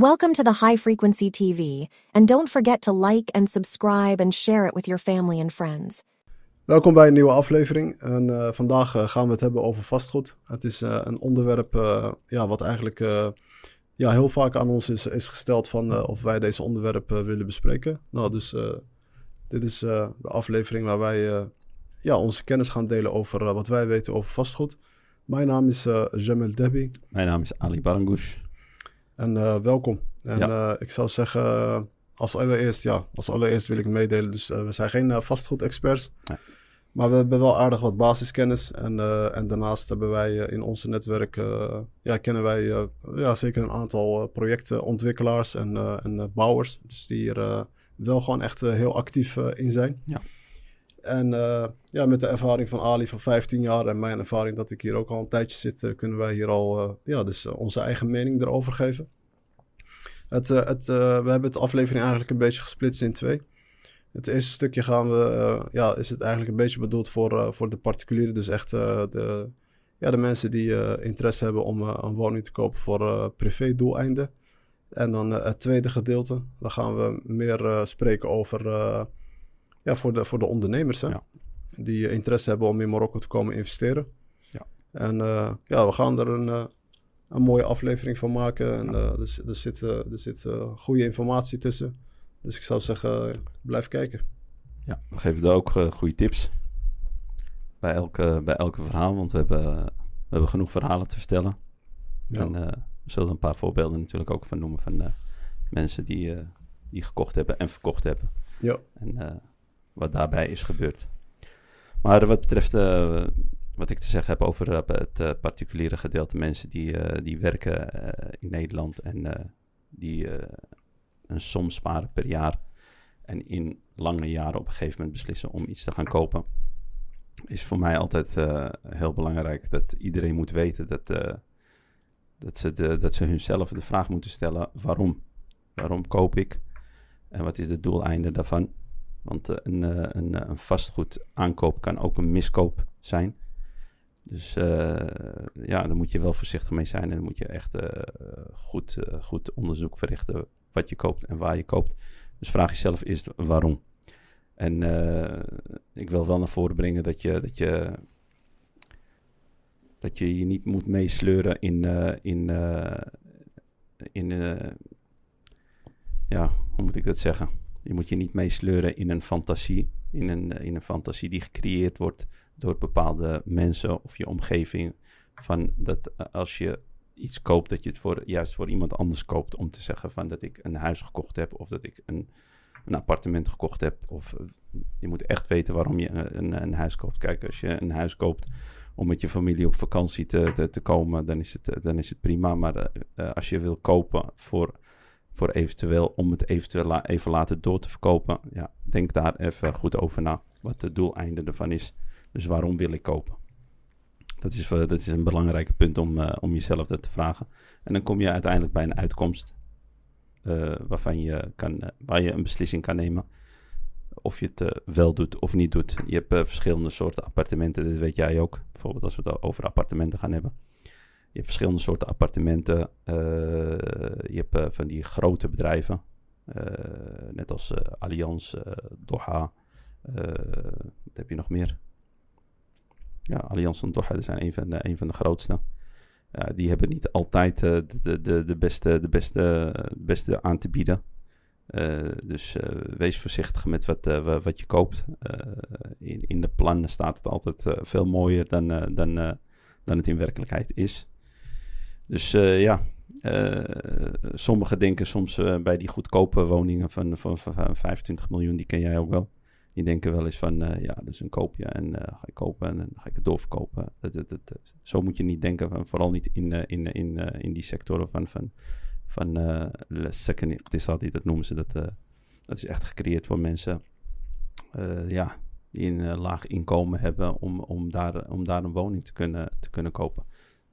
Welcome to the High Frequency TV, and don't forget to like and subscribe and share it with your family and friends. Welkom bij een nieuwe aflevering. En eh, vandaag eh, gaan we het hebben over vastgoed. Het is eh, een onderwerp eh, ja, wat eigenlijk eh, ja, heel vaak aan ons is, is gesteld van eh, of wij deze onderwerp eh, willen bespreken. Nou, dus eh, dit is eh, de aflevering waar wij eh, ja, onze kennis gaan delen over wat wij weten over vastgoed. Mijn naam is eh, Jamel Debi Mijn naam is Ali Barangoush. En eh, welkom. En Ja. eh, ik zou zeggen, eh, als allereerst, ja, als allereerst wil ik meedelen. Dus we zijn geen vastgoedexperts. Nee. Maar we hebben wel aardig wat basiskennis. En, en daarnaast hebben wij in onze netwerk, ja, kennen wij ja, zeker een aantal projectontwikkelaars en, en bouwers. Dus die hier wel gewoon echt heel actief in zijn. Ja. En eh, ja, met de ervaring van Ali van 15 jaar en mijn ervaring dat ik hier ook al een tijdje zit, eh, kunnen wij hier al eh, ja, dus, onze eigen mening erover geven. Het, het, we hebben de aflevering eigenlijk een beetje gesplitst in twee. Het eerste stukje gaan we, ja, is het eigenlijk een beetje bedoeld voor, voor de particulieren. Dus echt de, ja, de mensen die interesse hebben om een woning te kopen voor eh privé doeleinden. En dan het tweede gedeelte, dan gaan we meer spreken over, ja, voor de, voor de ondernemers. Hè? Ja. Die interesse hebben om in Marokko te komen investeren. Ja. En eh, ja, we gaan er een, eh, een mooie aflevering van maken. En eh, er, er zit, eh, er zit eh, goede informatie tussen. Dus ik zou zeggen, eh, blijf kijken. Ja, we geven er ook eh, goede tips bij elke, bij elke verhaal, want we hebben, we hebben genoeg verhalen te vertellen. En eh, we zullen een paar voorbeelden natuurlijk ook van noemen van eh, mensen die, eh, die gekocht hebben en verkocht hebben. Ja. En eh, wat daarbij is gebeurd. Maar wat betreft eh, wat ik te zeggen heb over eh, het eh, particuliere gedeelte, mensen die, die werken in Nederland en die een som sparen per jaar en in lange jaren op een gegeven moment beslissen om iets te gaan kopen, is voor mij altijd heel belangrijk dat iedereen moet weten dat, dat, ze dat ze hunzelf de vraag moeten stellen: waarom? Waarom koop ik? En wat is het doeleinde daarvan? Want eh, een, eh, een, eh, een vastgoed aankoop kan ook een miskoop zijn. Dus ja, daar moet je wel voorzichtig mee zijn. En dan moet je echt goed, goed onderzoek verrichten wat je koopt en waar je koopt. Dus vraag jezelf eerst waarom. En ik wil wel naar voren brengen dat je, dat je, dat je je niet moet meesleuren in, in, in ja, hoe moet ik dat zeggen? Je moet je niet meesleuren in een fantasie, in een, eh, in een fantasie die gecreëerd wordt door bepaalde mensen of je omgeving. Van dat eh, als je iets koopt, dat je het voor, juist voor iemand anders koopt. Om te zeggen van dat ik een huis gekocht heb of dat ik een, een appartement gekocht heb. Of eh, je moet echt weten waarom je een, een, een huis koopt. Kijk, als je een huis koopt om met je familie op vakantie te, te, te komen, dan is, het, dan is het prima. Maar als je wil kopen voor, voor eventueel, om het eventueel even later door te verkopen, ja, denk daar even goed over na. Wat het doeleinde ervan is. Dus waarom wil ik kopen? Dat is, eh, dat is een belangrijk punt om, eh, om jezelf dat te vragen. En dan kom je uiteindelijk bij een uitkomst eh, waarvan je kan, waar je een beslissing kan nemen. Of je het wel doet of niet doet. Je hebt verschillende soorten appartementen, dat weet jij ook. Bijvoorbeeld als we het over appartementen gaan hebben. Je hebt verschillende soorten appartementen. eh, je hebt eh, van die grote bedrijven. eh, net als Allianz, Doha. wat heb je nog meer? Ja, Allianz en Doha zijn een van de, een van de grootste. Die hebben niet altijd de, de, de, beste, de, beste, beste aan te bieden. Dus wees voorzichtig met wat, wa- wat je koopt. In, in de plannen staat het altijd veel mooier dan, dan, dan het in werkelijkheid is. Dus eh, ja, eh, sommigen denken soms eh, bij die goedkope woningen van, van, van, van 25 miljoen, die ken jij ook wel. Die denken wel eens van, ja, dat is een koopje en ga ik kopen en dan ga ik het doorverkopen. Dat, dat, dat, zo moet je niet denken, vooral niet in, in, in, in die sectoren van, van, van second dat noemen ze. Dat, dat is echt gecreëerd voor mensen ja, die een laag inkomen hebben om, om, daar, om daar een woning te kunnen, te kunnen kopen.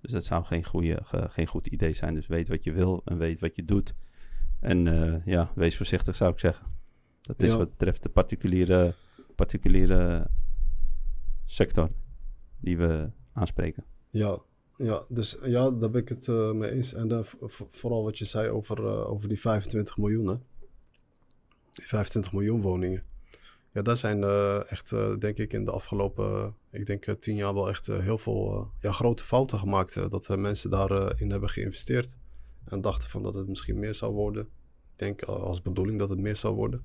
Dus dat zou geen, goede, ge- geen goed idee zijn. Dus weet wat je wil en weet wat je doet. En eh, ja, wees voorzichtig zou ik zeggen. Dat is Ja. wat betreft de particuliere, particuliere sector die we aanspreken. Ja, Ja, dus ja, daar ben ik het uh, mee eens. En uh, vooral wat je zei over, uh, over die 25 miljoen. Hè? Die 25 miljoen woningen. Ja, daar zijn echt, denk ik, in de afgelopen, ik denk tien jaar wel echt heel veel ja, grote fouten gemaakt. dat mensen daarin hebben geïnvesteerd. En dachten van dat het misschien meer zou worden. Ik denk als bedoeling dat het meer zou worden.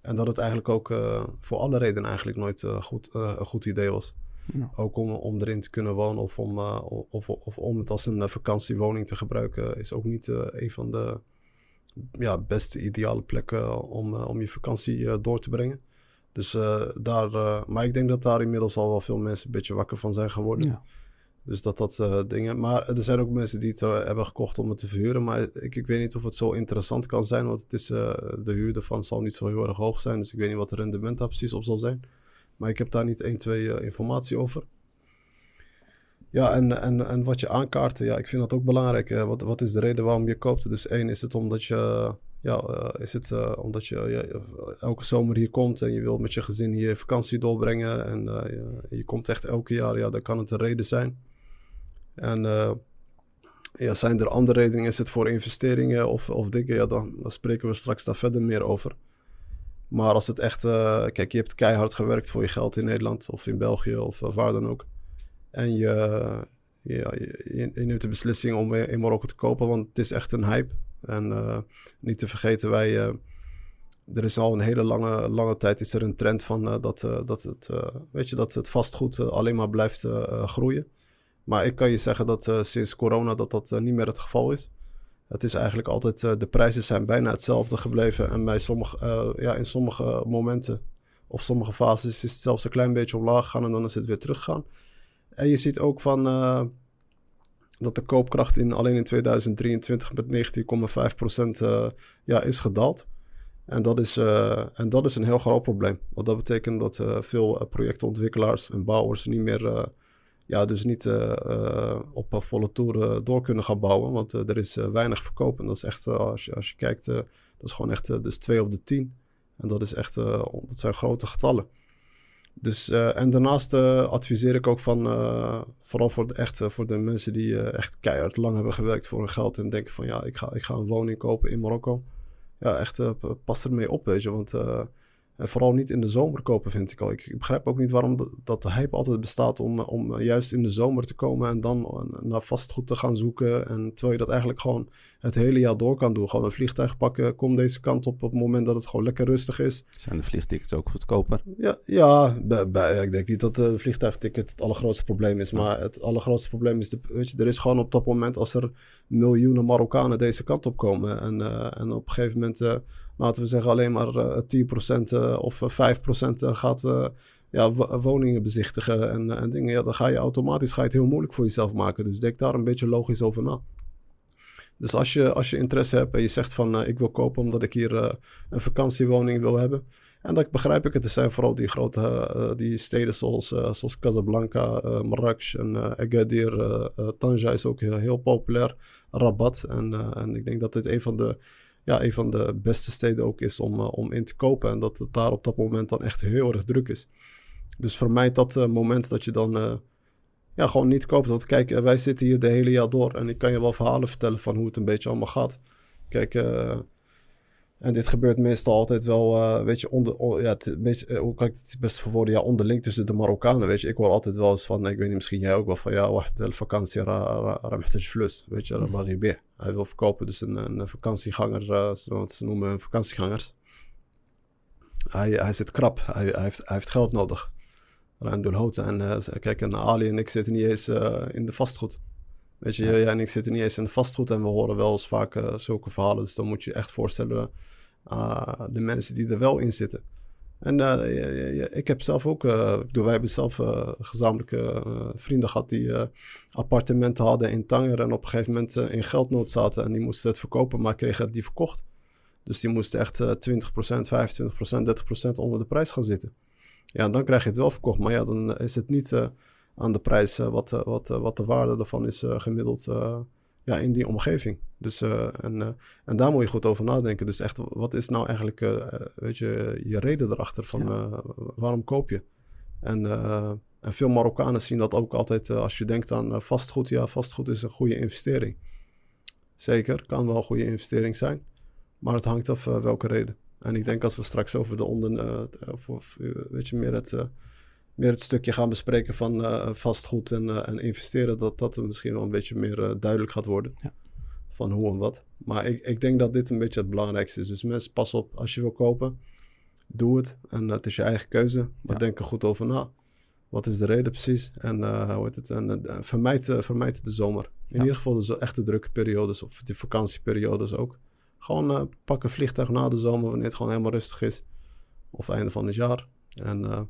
En dat het eigenlijk ook voor alle redenen eigenlijk nooit goed, een goed idee was. Ja. Ook om, om erin te kunnen wonen of om, uh, of, of, om het als een vakantiewoning te gebruiken, is ook niet uh, een van de ja, beste ideale plekken om, uh, om je vakantie door te brengen. Dus daar, maar ik denk dat daar inmiddels al wel veel mensen een beetje wakker van zijn geworden. Ja. Dus dat dat dingen. Maar er zijn ook mensen die het hebben gekocht om het te verhuren. Maar ik, ik weet niet of het zo interessant kan zijn. Want het is, de huur ervan zal niet zo heel erg hoog zijn. Dus ik weet niet wat het rendement daar precies op zal zijn. Maar ik heb daar niet 1, 2 uh, informatie over. Ja, en, en, en wat je aankaart, ja, ik vind dat ook belangrijk. Wat, wat is de reden waarom je koopt? Dus één, is het omdat je, ja, uh, is het, uh, omdat je elke zomer hier komt en je wilt met je gezin hier vakantie doorbrengen. En je, je, komt echt elke jaar, ja, dan kan het een reden zijn. En ja, zijn er andere redenen? Is het voor investeringen of, of dingen? Ja, dan, dan spreken we straks daar verder meer over. Maar als het echt, kijk, je hebt keihard gewerkt voor je geld in Nederland of in België of waar dan ook. En je, ja, je, je, neemt de beslissing om in Marokko te kopen, want het is echt een hype. En uh, niet te vergeten, wij, er is al een hele lange, lange tijd is er een trend van dat, dat, het, weet je, dat het vastgoed alleen maar blijft groeien. Maar ik kan je zeggen dat sinds corona dat dat niet meer het geval is. Het is eigenlijk altijd, de prijzen zijn bijna hetzelfde gebleven. En bij sommige, ja, in sommige momenten of sommige fases is het zelfs een klein beetje omlaag gegaan en dan is het weer teruggegaan. En je ziet ook van dat de koopkracht in, alleen in 2023 met 19,5% ja, is gedaald. En dat, is, en dat is een heel groot probleem. Want dat betekent dat veel projectontwikkelaars en bouwers niet meer ja, dus niet op volle toeren door kunnen gaan bouwen. Want er is weinig verkoop. En dat is echt, als, je, als je kijkt, dat is gewoon echt dus 2 op de 10. En dat is echt, dat zijn grote getallen. Dus, en daarnaast adviseer ik ook van, vooral voor de, echt, voor de mensen die echt keihard lang hebben gewerkt voor hun geld. En denken van ja, ik ga, ik ga een woning kopen in Marokko. Ja, echt pas ermee op, weet je. Want en vooral niet in de zomer kopen, vind ik al. Ik, begrijp ook niet waarom dat de hype altijd bestaat om, om juist in de zomer te komen en dan naar vastgoed te gaan zoeken. En terwijl je dat eigenlijk gewoon het hele jaar door kan doen. Gewoon een vliegtuig pakken, kom deze kant op op het moment dat het gewoon lekker rustig is. Zijn de vliegtickets ook goedkoper? Ja, ja bij, ik denk niet dat de vliegtuigticket het allergrootste probleem is. Maar het allergrootste probleem is, de, weet je, er is gewoon op dat moment als er miljoenen Marokkanen deze kant op komen. En, uh, en op een gegeven moment... Uh, laten we zeggen, alleen maar uh, 10% of 5% gaat ja, woningen bezichtigen en, en dingen. Ja, dan ga je automatisch ga je het heel moeilijk voor jezelf maken. Dus denk daar een beetje logisch over na. Dus als je, als je interesse hebt en je zegt van ik wil kopen omdat ik hier een vakantiewoning wil hebben. En dat begrijp ik het. Er zijn vooral die grote die steden zoals, zoals Casablanca, Marrakesh en Agadir. Tanja is ook heel, heel populair. Rabat. En, en ik denk dat dit een van de ja, een van de beste steden ook is om, om in te kopen. En dat het daar op dat moment dan echt heel erg druk is. Dus vermijd dat moment dat je dan ja, gewoon niet koopt. Want kijk, eh, wij zitten hier de hele jaar door en ik kan je wel verhalen vertellen van hoe het een beetje allemaal gaat. Kijk, en dit gebeurt meestal altijd wel, uh, weet je, onder, ja, het, beetje, hoe kan ik het best verwoorden? Ja, onderling tussen de Marokkanen, weet je. Ik hoor altijd wel eens van, ik weet niet, misschien jij ook wel van, ja, wacht, de vakantie, ra, ra, flus, weet je, mm. Hij wil verkopen, dus een, een vakantieganger, uh, ze noemen vakantiegangers. Hij, hij zit krap, hij, hij, heeft, hij heeft geld nodig. Randul En uh, kijk, en Ali en ik zitten niet eens in de vastgoed. Weet je, ja. jij en ik zitten niet eens in de vastgoed en we horen wel eens vaak uh, zulke verhalen. Dus dan moet je echt voorstellen de mensen die er wel in zitten. En ik heb zelf ook, wij hebben zelf gezamenlijke vrienden gehad die appartementen hadden in Tanger en op een gegeven moment in geldnood zaten en die moesten het verkopen, maar kregen het die verkocht. Dus die moesten echt 20%, 25%, 30% onder de prijs gaan zitten. Ja, dan krijg je het wel verkocht. Maar ja, dan is het niet aan de prijs uh, wat, uh, wat, wat de waarde ervan is gemiddeld ja, in die omgeving. Dus, en, en daar moet je goed over nadenken. Dus echt, wat is nou eigenlijk weet je, je reden erachter van waarom koop je? En En veel Marokkanen zien dat ook altijd eh, als je denkt aan eh, vastgoed. Ja, vastgoed is een goede investering. Zeker, kan wel een goede investering zijn. Maar het hangt af welke reden. En ik denk als we straks over de onder, of, weet je, meer het, meer het stukje gaan bespreken van vastgoed en, en investeren, dat dat er misschien wel een beetje meer duidelijk gaat worden. Ja. Van hoe en wat. Maar ik, ik denk dat dit een beetje het belangrijkste is. Dus mensen, pas op als je wil kopen doe het. En het is je eigen keuze. Maar denk er goed over na. Wat is de reden precies? En uh, hoe heet het? En uh, vermijd, uh, vermijd de zomer. In ieder geval de echte drukke periodes of de vakantieperiodes ook. Gewoon pak een vliegtuig na de zomer wanneer het gewoon helemaal rustig is. Of einde van het jaar. En,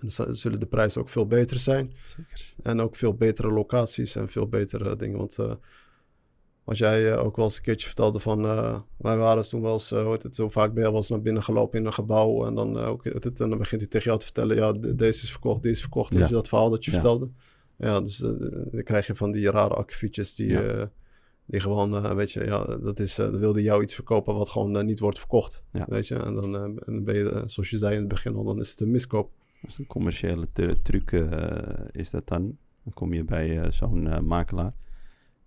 en dan zullen de prijzen ook veel beter zijn. Zeker. En ook veel betere locaties en veel betere dingen. Want wat jij uh, ook wel eens een keertje vertelde van... Uh, wij waren toen wel eens, het, zo vaak ben je wel eens naar binnen gelopen in een gebouw. En dan, ook, het, en dan begint hij tegen jou te vertellen... ja, deze is verkocht, deze is verkocht. Ja. Je dat verhaal dat je vertelde? Ja, dus dan krijg je van die rare akkefietjes die... die gewoon, weet je, ja, dat is, wilde jou iets verkopen wat gewoon niet wordt verkocht. Weet je, en dan, en ben je, zoals je zei in het begin al, dan is het een miskoop. Dat is een commerciële truc, is dat dan. Dan kom je bij zo'n makelaar.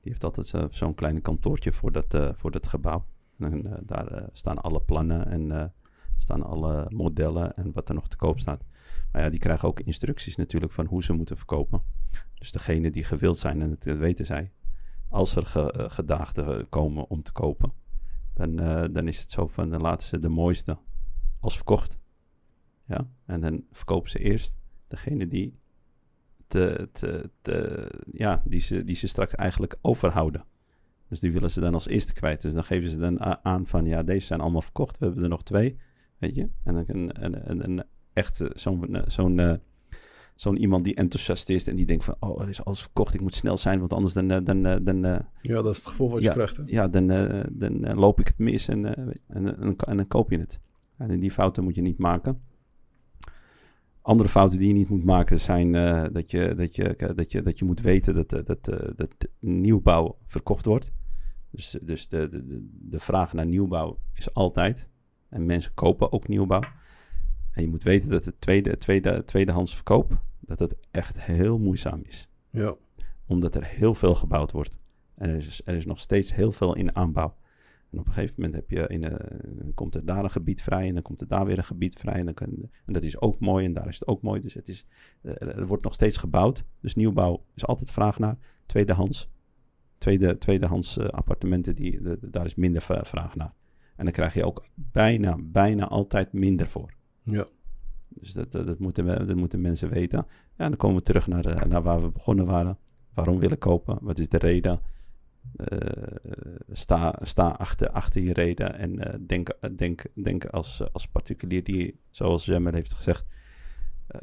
Die heeft altijd zo'n klein kantoortje voor dat, voor dat gebouw. En daar staan alle plannen en staan alle modellen en wat er nog te koop staat. Maar ja, die krijgen ook instructies natuurlijk van hoe ze moeten verkopen. Dus degene die gewild zijn, en dat weten zij, als er ge, gedaagden komen om te kopen, dan, dan is het zo van dan laten ze de mooiste als verkocht. Ja, en dan verkopen ze eerst degene die te, te, te, ja, die, ze, die ze straks eigenlijk overhouden. Dus die willen ze dan als eerste kwijt. Dus dan geven ze dan aan van ja, deze zijn allemaal verkocht. We hebben er nog twee. Weet je? En dan een, een, een, echt zo'n zo'n uh, zo'n iemand die enthousiast is en die denkt van oh, er is alles verkocht. Ik moet snel zijn, want anders dan. dan, dan, dan ja, dat is het gevoel wat je krijgt. Hè? Ja, dan, dan loop ik het mis en, en, en, en, dan koop je het. En die fouten moet je niet maken. Andere fouten die je niet moet maken zijn uh, dat, je, dat, je, dat, je, dat je moet weten dat, eh, dat, dat, eh, nieuwbouw verkocht wordt. Dus, dus de, de, de vraag naar nieuwbouw is altijd. En mensen kopen ook nieuwbouw. En je moet weten dat het tweede, tweede, tweedehands verkoop, dat het echt heel moeizaam is. Ja. Omdat er heel veel gebouwd wordt. En er is, er is nog steeds heel veel in aanbouw. En op een gegeven moment heb je in een, komt er daar een gebied vrij en dan komt er daar weer een gebied vrij. En, dan kan, en dat is ook mooi en daar is het ook mooi. Dus het is, er wordt nog steeds gebouwd. Dus nieuwbouw is altijd vraag naar. Tweedehands, tweede, tweedehands uh, appartementen, die, daar is minder vraag naar. En dan krijg je ook bijna, bijna altijd minder voor. Ja. Dus dat, dat, moeten, dat moeten mensen weten. Ja, dan komen we terug naar, eh, naar waar we begonnen waren. Waarom willen kopen? Wat is de reden? Eh, sta, sta achter, achter je reden en uh, denk, denk, denk als, als particulier die, zoals Jammer heeft gezegd,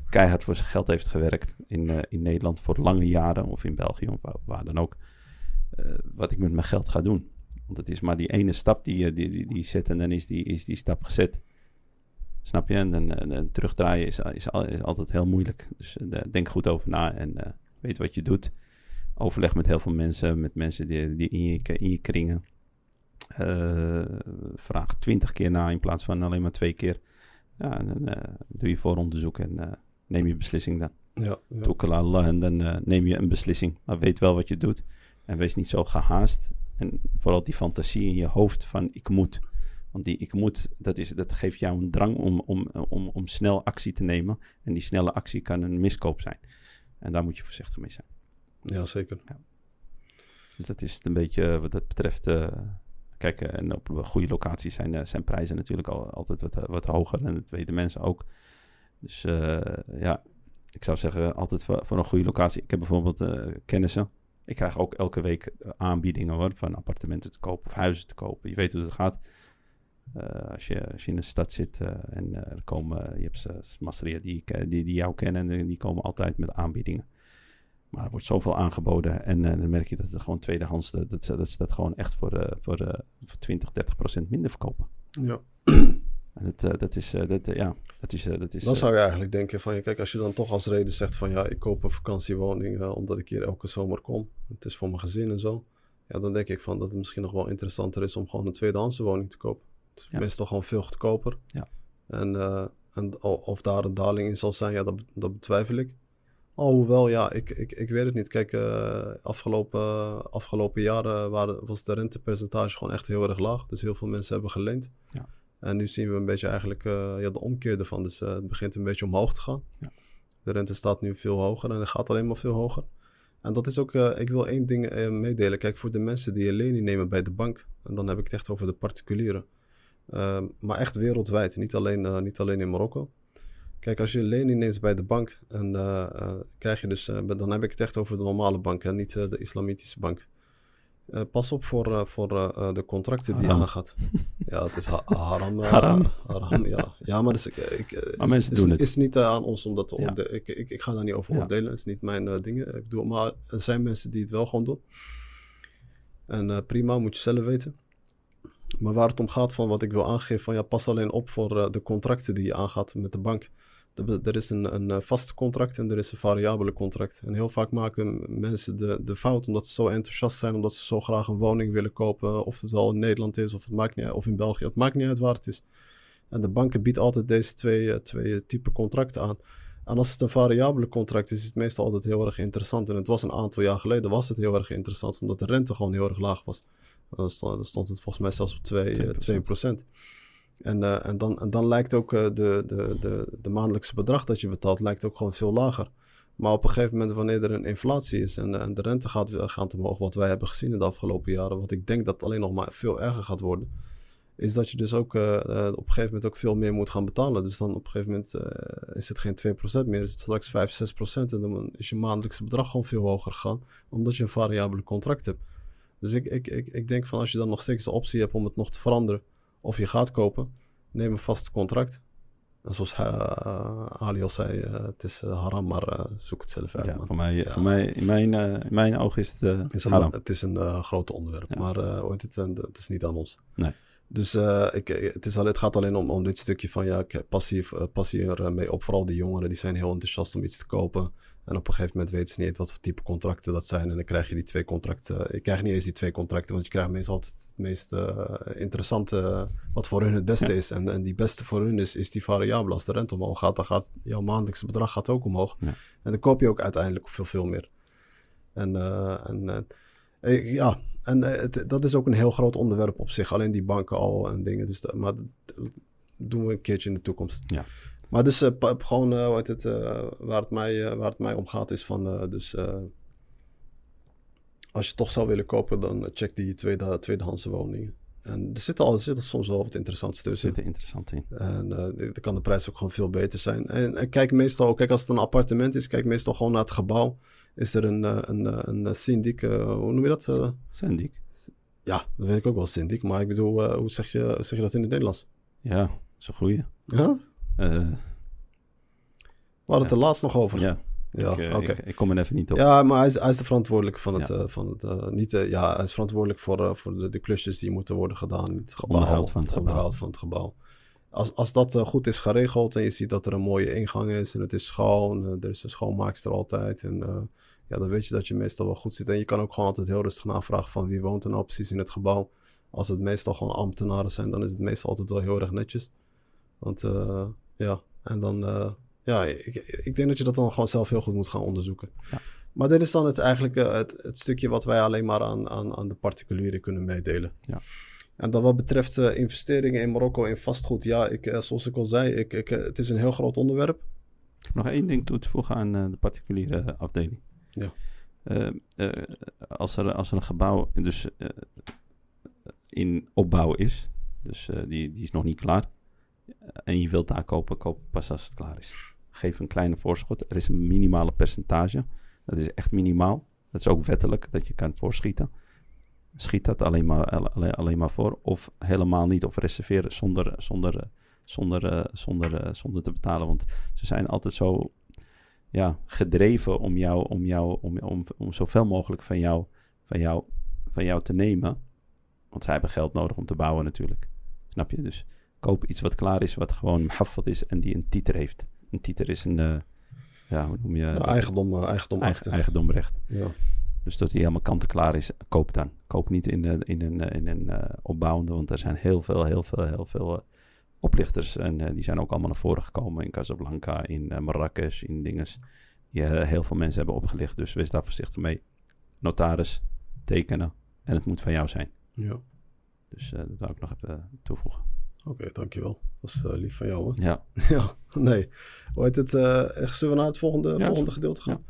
keihard voor zijn geld heeft gewerkt in, in Nederland voor lange jaren of in België of waar, dan ook, wat ik met mijn geld ga doen. Want het is maar die ene stap die je die, die, zet en dan is die, is die stap gezet. Snap je? En, dan terugdraaien is, is, is, altijd heel moeilijk. Dus denk goed over na en weet wat je doet overleg met heel veel mensen, met mensen die, die in, je, in je kringen. Uh, vraag twintig keer na in plaats van alleen maar twee keer. Ja, en dan uh, doe je vooronderzoek en uh, neem je beslissing dan. Ja, ja. Allah en dan neem je een beslissing. Maar weet wel wat je doet. En wees niet zo gehaast. En vooral die fantasie in je hoofd van ik moet. Want die ik moet, dat, is, dat geeft jou een drang om, om, om, om snel actie te nemen. En die snelle actie kan een miskoop zijn. En daar moet je voorzichtig mee zijn. Ja, zeker. Dus dat is een beetje eh, wat dat betreft. Uh, kijk, eh, en op goede locaties zijn, zijn prijzen natuurlijk al, altijd wat, wat hoger. En dat weten mensen ook. Dus ja, ik zou zeggen, altijd voor, voor, een goede locatie. Ik heb bijvoorbeeld kennissen. Ik krijg ook elke week aanbiedingen hoor, van appartementen te kopen of huizen te kopen. Je weet hoe het gaat. als, je, als je in een stad zit en er komen, je hebt masseria die, die, die jou kennen en die komen altijd met aanbiedingen. Maar er wordt zoveel aangeboden en uh, dan merk je dat het gewoon tweedehands, dat, dat, dat ze dat gewoon echt voor, uh, voor, uh, voor 20, 30 procent minder verkopen. Ja. En dat, dat is, dat, ja, dat is, dat is... Dan zou je eigenlijk denken van, kijk, als je dan toch als reden zegt van, ja, ik koop een vakantiewoning omdat ik hier elke zomer kom. Het is voor mijn gezin en zo. Ja, dan denk ik van dat het misschien nog wel interessanter is om gewoon een tweedehandse woning te kopen. Het is ja. meestal gewoon veel goedkoper. Ja. En, en of daar een daling in zal zijn, ja, dat, dat betwijfel ik. Alhoewel, ja, ik, ik, ik weet het niet. Kijk, uh, afgelopen, afgelopen jaren waren, was de rentepercentage gewoon echt heel erg laag. Dus heel veel mensen hebben geleend. Ja. En nu zien we een beetje eigenlijk uh, ja, de omkeer ervan. Dus uh, het begint een beetje omhoog te gaan. Ja. De rente staat nu veel hoger en het gaat alleen maar veel hoger. En dat is ook, ik wil één ding meedelen. Kijk, voor de mensen die een lening nemen bij de bank, en dan heb ik het echt over de particulieren. maar echt wereldwijd, niet alleen, niet alleen in Marokko. Kijk, als je een lening neemt bij de bank, en, uh, uh, krijg je dus, uh, dan heb ik het echt over de normale bank en niet de islamitische bank. pas op voor, voor de contracten die je aangaat. Ja, het is ha haram. haram. haram. ja. ja, maar, dus, ik, ik, maar mensen is, niet aan ons om dat te Ja. Ik, ik, ik ga daar niet over Ja. oordelen, het is niet mijn dingen. Ik bedoel, maar er zijn mensen die het wel gewoon doen. En prima, moet je zelf weten. Maar waar het om gaat van wat ik wil aangeven, van ja, pas alleen op voor de contracten die je aangaat met de bank. Er is een, een vaste contract en er is een variabele contract. En heel vaak maken mensen de, de fout omdat ze zo enthousiast zijn, omdat ze zo graag een woning willen kopen. Of het wel in Nederland is of, het maakt niet, uit- of in België, het maakt niet uit waar het is. En de banken bieden altijd deze twee, eh, twee typen contracten aan. En als het een variabele contract is, is het meestal altijd heel erg interessant. En het was een aantal jaar geleden was het heel erg interessant, omdat de rente gewoon heel erg laag was. Dan stond, het volgens mij zelfs op 2, eh, 2%. En, eh, en, dan, dan lijkt ook eh, de, de, de, de maandelijkse bedrag dat je betaalt, lijkt ook gewoon veel lager. Maar op een gegeven moment, wanneer er een inflatie is en, en de rente gaat, gaat omhoog, wat wij hebben gezien in de afgelopen jaren, wat ik denk dat alleen nog maar veel erger gaat worden, is dat je dus ook eh, eh, op een gegeven moment ook veel meer moet gaan betalen. Dus dan op een gegeven moment eh, is het geen 2% meer, is het straks 5, 6% en dan is je maandelijkse bedrag gewoon veel hoger gegaan, omdat je een variabele contract hebt. Dus ik, ik, ik, ik denk van als je dan nog steeds de optie hebt om het nog te veranderen, of je gaat kopen, neem een vast contract. En zoals uh, Ali al zei, uh, het is uh, haram, maar zoek het zelf uit. Ja, man. voor mij, Ja. voor mij, in, mijn, in mijn ogen is het Het is een, haram. het is een groot onderwerp, Ja. maar het, het is niet aan ons. Nee. Dus ik, het, is het gaat alleen om, om dit stukje van ja, ik passief, passie ermee op. Vooral die jongeren die zijn heel enthousiast om iets te kopen. En op een gegeven moment weten ze niet wat voor type contracten dat zijn. En dan krijg je die twee contracten. Ik krijg niet eens die twee contracten, want je krijgt meestal altijd het meest uh, interessante, wat voor hun het beste Ja. is. En, en die beste voor hun is, is die variabele. Als de rente omhoog gaat, dan gaat jouw maandelijkse bedrag gaat ook omhoog. Ja. En dan koop je ook uiteindelijk veel, veel meer. En, uh, en uh, ja, en het, dat is ook een heel groot onderwerp op zich. Alleen die banken al en dingen. Dus dat, maar dat doen we een keertje in de toekomst. Ja. Maar dus uh, gewoon, uh, hoe heet het, uh, waar, het mij, waar het mij om gaat is van, dus als je toch zou willen kopen, dan check die tweede, tweedehandse woningen. En er zit, al, er zit soms wel wat interessants tussen. Er zit er interessant in. En dan kan de prijs ook gewoon veel beter zijn. En, en, kijk meestal, kijk als het een appartement is, kijk meestal gewoon naar het gebouw. Is er een, een, een, een syndic, hoe noem je dat? Syndic. Ja, dat weet ik ook wel, syndic. Maar ik bedoel, hoe zeg je, hoe zeg je dat in het Nederlands? Ja, dat is een goeie. Ja? Uh, we hadden het er laatst nog over. Ja, ja ik, oké. Ik, ik, kom er even niet op. Ja, maar hij is, hij is de verantwoordelijke van het... Ja. Uh, van het uh, niet, ja, hij is verantwoordelijk voor, voor de, de klusjes die moeten worden gedaan. in Het gebouw, onderhoud van het gebouw. van het gebouw. Als, als dat goed is geregeld en je ziet dat er een mooie ingang is en het is schoon, er is een schoonmaakster altijd en ja, dan weet je dat je meestal wel goed zit. En je kan ook gewoon altijd heel rustig navragen van wie woont er nou precies in het gebouw. Als het meestal gewoon ambtenaren zijn, dan is het meestal altijd wel heel erg netjes. Want ja, en dan, uh, ja, ik, ik denk dat je dat dan gewoon zelf heel goed moet gaan onderzoeken. Ja. Maar dit is dan het, eigenlijk uh, het, het, stukje wat wij alleen maar aan, aan, aan de particulieren kunnen meedelen. Ja. En dan wat betreft uh, investeringen in Marokko in vastgoed, ja, ik, zoals ik al zei, ik, ik, het is een heel groot onderwerp. Ik heb nog één ding toe te voegen aan de particuliere afdeling. Ja. als, er, als er een gebouw dus, in opbouw is, dus die, die is nog niet klaar, en je wilt daar kopen, koop pas als het klaar is. Geef een kleine voorschot. Er is een minimale percentage. Dat is echt minimaal. Dat is ook wettelijk dat je kan voorschieten. Schiet dat alleen maar, alleen, alleen maar voor. Of helemaal niet. Of reserveren zonder, zonder, zonder, zonder, zonder te betalen. Want ze zijn altijd zo ja, gedreven om jou, om, jou om, om, om zoveel mogelijk van jou, van, jou, van jou te nemen. Want zij hebben geld nodig om te bouwen natuurlijk. Snap je? Dus koop iets wat klaar is, wat gewoon muhaffad is en die een titel heeft. Een titel is een, uh, ja, hoe noem je? Eigendom, uh, eigendom eigen, eigendomrecht. Ja. Dus dat die helemaal kant-en-klaar is, koop dan. Koop niet in, uh, in een, in een uh, opbouwende, want er zijn heel veel, heel veel, heel veel oplichters. En die zijn ook allemaal naar voren gekomen in Casablanca, in Marrakesh, in dinges. die eh, heel veel mensen hebben opgelicht. Dus wees daar voorzichtig mee. Notaris, tekenen en het moet van jou zijn. Ja. Dus eh, dat wil ik nog even toevoegen. Oké, dankjewel. Dat is eh, lief van jou hoor. Ja, ja, nee. Hoe heet het? echt, zullen we naar het volgende, Ja, volgende gedeelte gaan?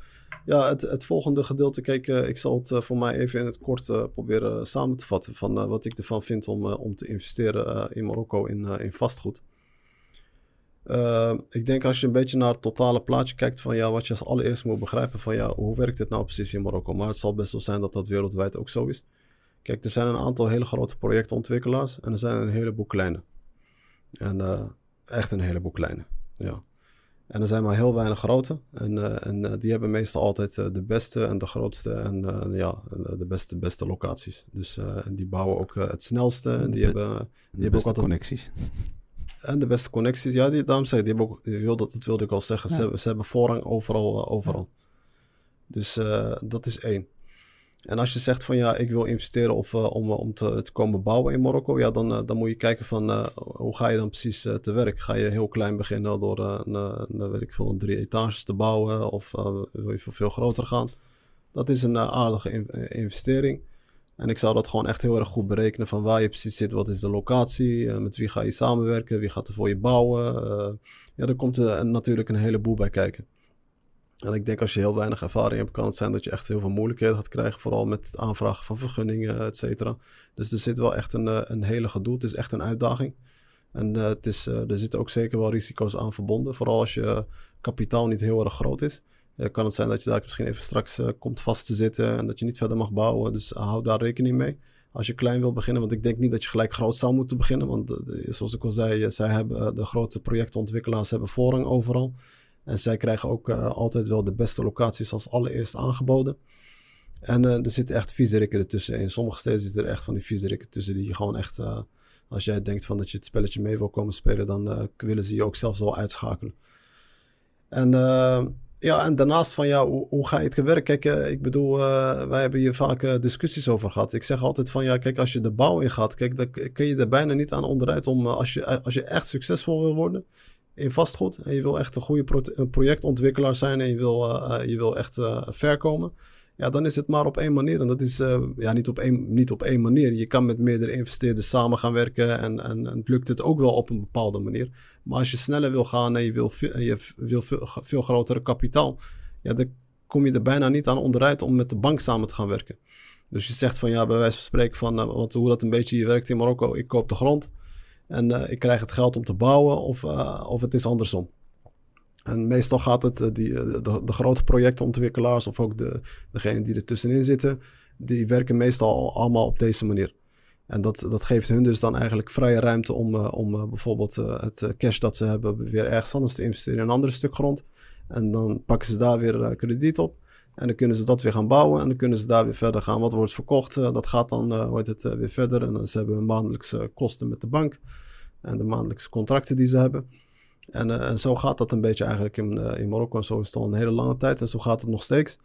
Ja, het, het volgende gedeelte, kijk, eh, ik zal het voor mij even in het kort proberen samen te vatten van wat ik ervan vind om, om te investeren in Marokko in, in vastgoed. Ik denk als je een beetje naar het totale plaatje kijkt van ja, wat je als allereerst moet begrijpen van ja, hoe werkt het nou precies in Marokko? Maar het zal best wel zijn dat dat wereldwijd ook zo is. Kijk, er zijn een aantal hele grote projectontwikkelaars en er zijn een heleboel kleine. En eh, echt een heleboel kleine, ja. En er zijn maar heel weinig grote. En, eh, en eh, die hebben meestal altijd de beste en de grootste en ja, de beste, beste locaties. Dus die bouwen ook het snelste. En die hebben, de hebben ook beste altijd- connecties. en de beste connecties. Ja, die, daarom zeg ik, die hebben ook, die wilde, dat wilde ik al zeggen. Ze, Ja. hebben, ze hebben voorrang overal. overal. Dus dat is één. En als je zegt van ja, ik wil investeren of, eh, om, om te, komen bouwen in Marokko, ja, dan, eh, dan moet je kijken van eh, hoe ga je dan precies eh, te werk? Ga je heel klein beginnen door eh, een, eh, weet ik veel, een drie etages te bouwen of eh, wil je veel, groter gaan? Dat is een eh, aardige in- eh, investering. En ik zou dat gewoon echt heel erg goed berekenen van waar je precies zit, wat is de locatie, eh, met wie ga je samenwerken, wie gaat er voor je bouwen. eh. ja, er komt eh, natuurlijk een heleboel bij kijken. En ik denk als je heel weinig ervaring hebt, kan het zijn dat je echt heel veel moeilijkheden gaat krijgen. Vooral met het aanvragen van vergunningen, et cetera. Dus er zit wel echt een, eh, een hele gedoe. Het is echt een uitdaging. En eh, het is, eh, er zitten ook zeker wel risico's aan verbonden. Vooral als je kapitaal niet heel erg groot is. Eh, kan het zijn dat je daar misschien even straks komt vast te zitten. En dat je niet verder mag bouwen. Dus hou daar rekening mee. Als je klein wil beginnen. Want ik denk niet dat je gelijk groot zou moeten beginnen. Want zoals ik al zei, zij hebben, de grote projectontwikkelaars hebben voorrang overal. En zij krijgen ook eh, altijd wel de beste locaties als allereerst aangeboden. En eh, er zitten echt viezerikken ertussen. In sommige steden zitten er echt van die viezerikken tussen die je gewoon echt... eh, als jij denkt van dat je het spelletje mee wil komen spelen, dan willen ze je ook zelfs wel uitschakelen. En ja, en daarnaast van ja, hoe, hoe ga je het werk? Kijk, ik bedoel, wij hebben hier vaak discussies over gehad. Ik zeg altijd van ja, kijk, als je de bouw ingaat, kijk, dan kun je er bijna niet aan onderuit om, als, je, als je echt succesvol wil worden in vastgoed en je wil echt een goede projectontwikkelaar zijn en je wil, eh, eh, je wil echt eh, ver komen, ja, dan is het maar op één manier. En dat is ja, niet, op één, niet op één manier. Je kan met meerdere investeerders samen gaan werken en, en, het lukt het ook wel op een bepaalde manier. Maar als je sneller wil gaan en je wil, je wil veel, veel grotere kapitaal, ja, dan kom je er bijna niet aan onderuit om met de bank samen te gaan werken. Dus je zegt van ja, bij wijze van spreken van hoe dat een beetje hier werkt in Marokko, ik koop de grond en eh, ik krijg het geld om te bouwen of, eh, of het is andersom. En meestal gaat het, eh, die, de, grote projectontwikkelaars of ook de, degenen die er tussenin zitten, die werken meestal al- allemaal op deze manier. En dat, dat geeft hun dus dan eigenlijk vrije ruimte om, om bijvoorbeeld het cash dat ze hebben weer ergens anders te investeren in een ander stuk grond. En dan pakken ze daar weer krediet op. En dan kunnen ze dat weer gaan bouwen en dan kunnen ze daar weer verder gaan. Wat wordt verkocht, dat gaat dan hoe het, weer verder. En dan ze hebben hun maandelijkse kosten met de bank en de maandelijkse contracten die ze hebben. En, eh, en zo gaat dat een beetje eigenlijk in, eh, in Marokko. En zo is het al een hele lange tijd en zo gaat het nog steeds.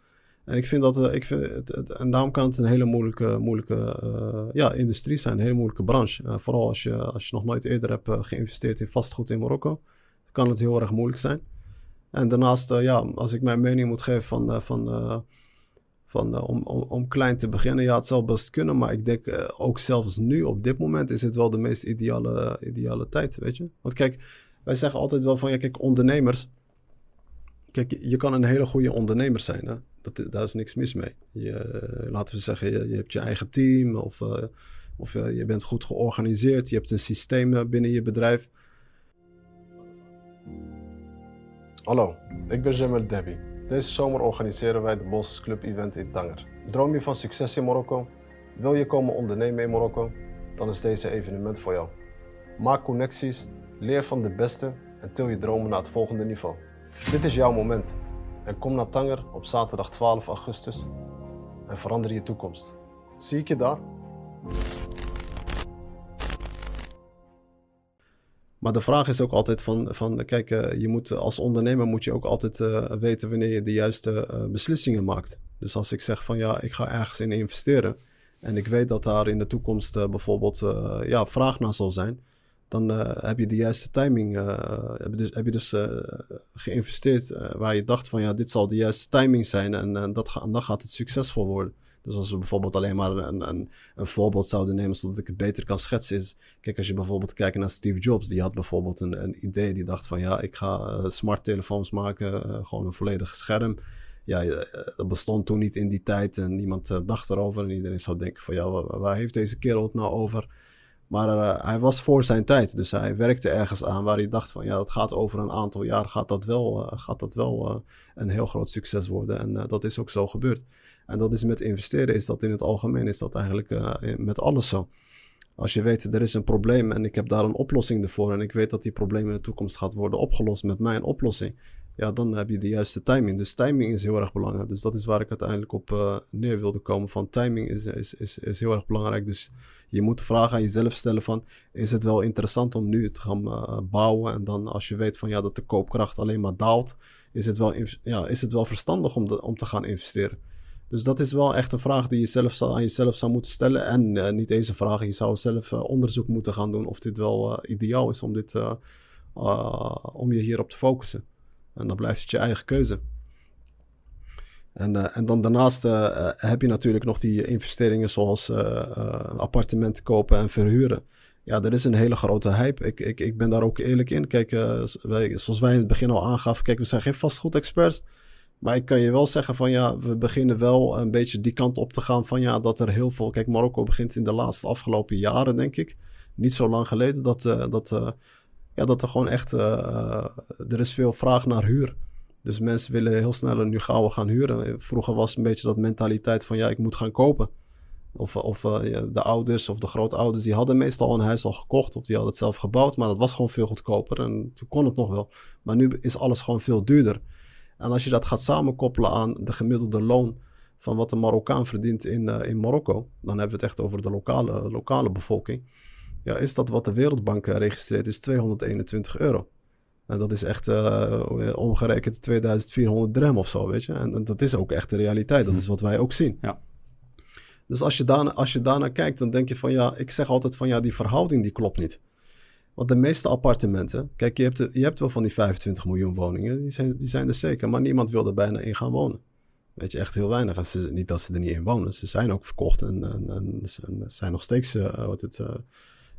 En ik vind dat, eh, ik vind het, het- en daarom kan het een hele moeilijke, moeilijke ja, industrie zijn, een hele moeilijke branche. Vooral als je, als je nog nooit eerder hebt geïnvesteerd in vastgoed in Marokko, kan het heel erg moeilijk zijn. En daarnaast, ja, als ik mijn mening moet geven van, van, van, eh, om, om, klein te beginnen, ja, het zal best kunnen, maar ik denk eh, ook zelfs nu, op dit moment, is het wel de meest ideale, ideale tijd, weet je. Want kijk, wij zeggen altijd wel van, ja, kijk, ondernemers, Kijk, je, kan een hele goede ondernemer zijn. Hè? Dat, daar is niks mis mee. Je, eh, laten we zeggen, je, hebt je eigen team of, of je bent goed georganiseerd. Je hebt een systeem binnen je bedrijf. Hallo, ik ben Jamel Debbie. Deze zomer organiseren wij de Bosses Club Event in Tanger. Droom je van succes in Marokko? Wil je komen ondernemen in Marokko? Dan is deze evenement voor jou. Maak connecties, leer van de beste en til je dromen naar het volgende niveau. Dit is jouw moment. En kom naar Tanger op zaterdag 12 augustus en verander je toekomst. Zie ik je daar? Maar de vraag is ook altijd van, van kijk, eh, je moet, als ondernemer moet je ook altijd eh, weten wanneer je de juiste eh, beslissingen maakt. Dus als ik zeg van ja, ik ga ergens in investeren en ik weet dat daar in de toekomst eh, bijvoorbeeld eh, ja, vraag naar zal zijn, dan heb je de juiste timing. heb je dus, heb je dus geïnvesteerd waar je dacht van ja, dit zal de juiste timing zijn en, dat en dan gaat het succesvol worden. Dus als we bijvoorbeeld alleen maar een, een, een, voorbeeld zouden nemen, zodat ik het beter kan schetsen. Kijk, als je bijvoorbeeld kijkt naar Steve Jobs, die had bijvoorbeeld een, een idee. Die dacht van, ja, ik ga uh, smart telefoons maken, uh, gewoon een volledig scherm. Ja, uh, dat bestond toen niet in die tijd en niemand dacht erover. En iedereen zou denken van, ja, waar, waar heeft deze kerel het nou over? Maar hij was voor zijn tijd, dus hij werkte ergens aan waar hij dacht van, ja, dat gaat over een aantal jaar, gaat dat wel, gaat dat wel een heel groot succes worden. En dat is ook zo gebeurd. En dat is met investeren, is dat in het algemeen, is dat eigenlijk uh, met alles zo. Als je weet, er is een probleem en ik heb daar een oplossing ervoor en ik weet dat die probleem in de toekomst gaat worden opgelost met mijn oplossing, ja, dan heb je de juiste timing. Dus timing is heel erg belangrijk. Dus dat is waar ik uiteindelijk op uh, neer wilde komen. Van timing is, is, is, is heel erg belangrijk. Dus je moet de vraag aan jezelf stellen van, is het wel interessant om nu te gaan uh, bouwen? En dan als je weet van, ja, dat de koopkracht alleen maar daalt, is het wel, ja, is het wel verstandig om te gaan investeren? Dus dat is wel echt een vraag die je zelf aan jezelf zou moeten stellen. En uh, niet eens een vraag, je zou zelf uh, onderzoek moeten gaan doen of dit wel uh, ideaal is om, dit, om je hierop te focussen. En dan blijft het je eigen keuze. En, en dan daarnaast heb je natuurlijk nog die investeringen zoals appartementen kopen en verhuren. Ja, er is een hele grote hype. Ik, ik, ik ben daar ook eerlijk in. Kijk, zoals wij in het begin al aangaven, kijk, we zijn geen vastgoedexperts. Maar ik kan je wel zeggen van ja, we beginnen wel een beetje die kant op te gaan van ja, dat er heel veel... Kijk, Marokko begint in de laatste afgelopen jaren, denk ik. Niet zo lang geleden, dat, uh, dat, uh, ja, dat er gewoon echt... Uh, er is veel vraag naar huur. Dus mensen willen heel snel nu gauw gaan huren. Vroeger was een beetje dat mentaliteit van ja, ik moet gaan kopen. Of, of de ouders of de grootouders, die hadden meestal een huis al gekocht of die hadden het zelf gebouwd. Maar dat was gewoon veel goedkoper en toen kon het nog wel. Maar nu is alles gewoon veel duurder. En als je dat gaat samenkoppelen aan de gemiddelde loon van wat een Marokkaan verdient in, uh, in Marokko, dan hebben we het echt over de lokale, lokale bevolking. Ja, is dat wat de Wereldbank registreert, is 221 euro. En dat is echt uh, omgerekend 2400 drem of zo, weet je. En, dat is ook echt de realiteit. Dat is wat wij ook zien. Ja. Dus als je, daarna, als je daarnaar kijkt, dan denk je van ja, ik zeg altijd van ja, die verhouding die klopt niet. Want de meeste appartementen, kijk, je hebt, je hebt wel van die 25 miljoen woningen, die zijn, die zijn er zeker, maar niemand wil er bijna in gaan wonen. Weet je, echt heel weinig. Ze, niet dat ze er niet in wonen, ze zijn ook verkocht en, en, zijn nog steeds, uh, wat het, uh,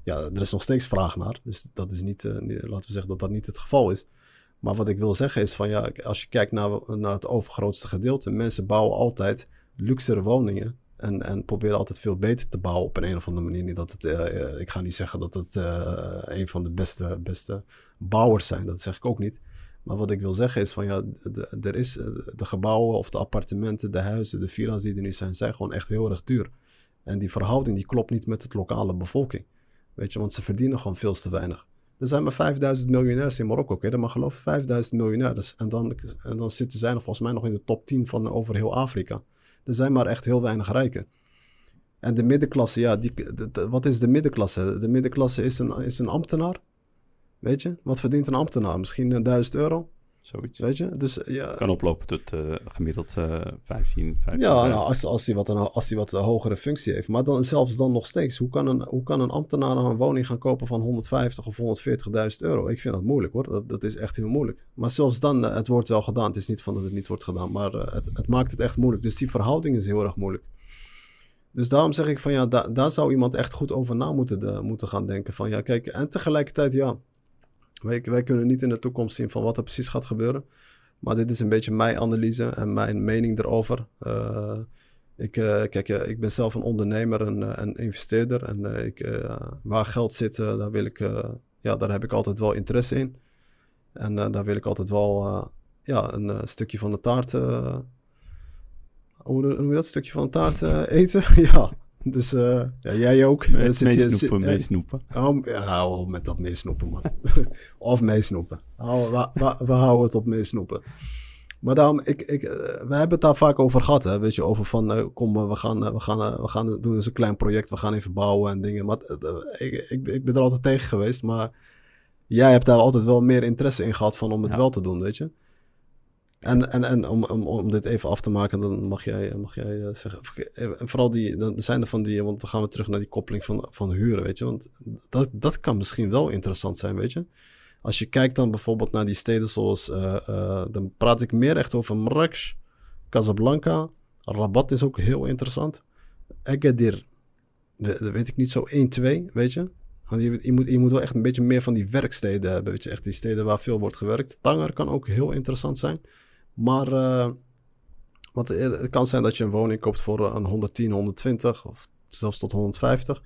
ja, er is nog steeds vraag naar. Dus dat is niet, niet, laten we zeggen dat dat niet het geval is. Maar wat ik wil zeggen is van ja, als je kijkt naar, naar het overgrootste gedeelte, mensen bouwen altijd luxere woningen en, en proberen altijd veel beter te bouwen op een, een of andere manier. Niet dat het, uh, ik ga niet zeggen dat het uh, een van de beste, beste bouwers zijn. Dat zeg ik ook niet. Maar wat ik wil zeggen is van ja, er is de gebouwen of de appartementen, de huizen, de villa's die er nu zijn, zijn gewoon echt heel erg duur. En die verhouding die klopt niet met de lokale bevolking. Weet je, want ze verdienen gewoon veel te weinig. Er zijn maar 5000 miljonairs in Marokko, oké? Dat mag geloven, 5000 miljonairs. En dan, en dan zitten zij nog volgens mij nog in de top 10 van over heel Afrika. Er zijn maar echt heel weinig rijken. En de middenklasse, ja, die, wat is de middenklasse? De middenklasse is een, is een ambtenaar. Weet je? Wat verdient een ambtenaar? Misschien 1000 euro? Zoiets. Weet je? Dus, ja, kan oplopen tot uh, gemiddeld uh, 15, 15 Ja, nou, als, als hij wat een, als hij wat een hogere functie heeft. Maar dan, zelfs dan nog steeds. Hoe kan een, hoe kan een ambtenaar een woning gaan kopen van 150 of 140.000 euro? Ik vind dat moeilijk hoor. Dat, dat is echt heel moeilijk. Maar zelfs dan, uh, het wordt wel gedaan. Het is niet van dat het niet wordt gedaan. Maar het, het maakt het echt moeilijk. Dus die verhouding is heel erg moeilijk. Dus daarom zeg ik van ja, da, daar zou iemand echt goed over na moeten, de, moeten gaan denken. Van ja, kijk, en tegelijkertijd ja wij, wij kunnen niet in de toekomst zien van wat er precies gaat gebeuren. Maar dit is een beetje mijn analyse en mijn mening erover. Uh, ik, uh, kijk, uh, ik ben zelf een ondernemer en investeerder. En ik, waar geld zit, daar, wil ik, ja, daar heb ik altijd wel interesse in. En daar wil ik altijd wel ja, een stukje van de taart. hoe, hoe je dat? Stukje van de taart eten? ja. Dus uh, ja, jij ook. Meesnoepen, meesnoepen. Oh, hou met dat meesnoepen, man. of meesnoepen. We, we, we, houden het op meesnoepen. Maar daarom, ik, ik, uh, we hebben het daar vaak over gehad, hè. Weet je, over van, kom, we gaan, we, gaan, we gaan doen eens een klein project. We gaan even bouwen en dingen. Maar ik, ik, ik ben er altijd tegen geweest. Maar jij hebt daar altijd wel meer interesse in gehad van om het ja. wel te doen, weet je. En, en, en om, om, om dit even af te maken, dan mag jij, mag jij eh, zeggen. eh, vooral die, dan zijn er van die, want dan gaan we terug naar die koppeling van, van huren, weet je. Want dat, dat kan misschien wel interessant zijn, weet je. Als je kijkt dan bijvoorbeeld naar die steden zoals, eh, dan praat ik meer echt over Marrakesh, Casablanca, Rabat is ook heel interessant. Agadir, we- weet ik niet zo 1, 2, weet je. Want je, je, moet, je moet wel echt een beetje meer van die werksteden hebben, weet je. Echt die steden waar veel wordt gewerkt. Tanger kan ook heel interessant zijn. Maar want het kan zijn dat je een woning koopt voor eh, een 110, 120 of zelfs tot 150.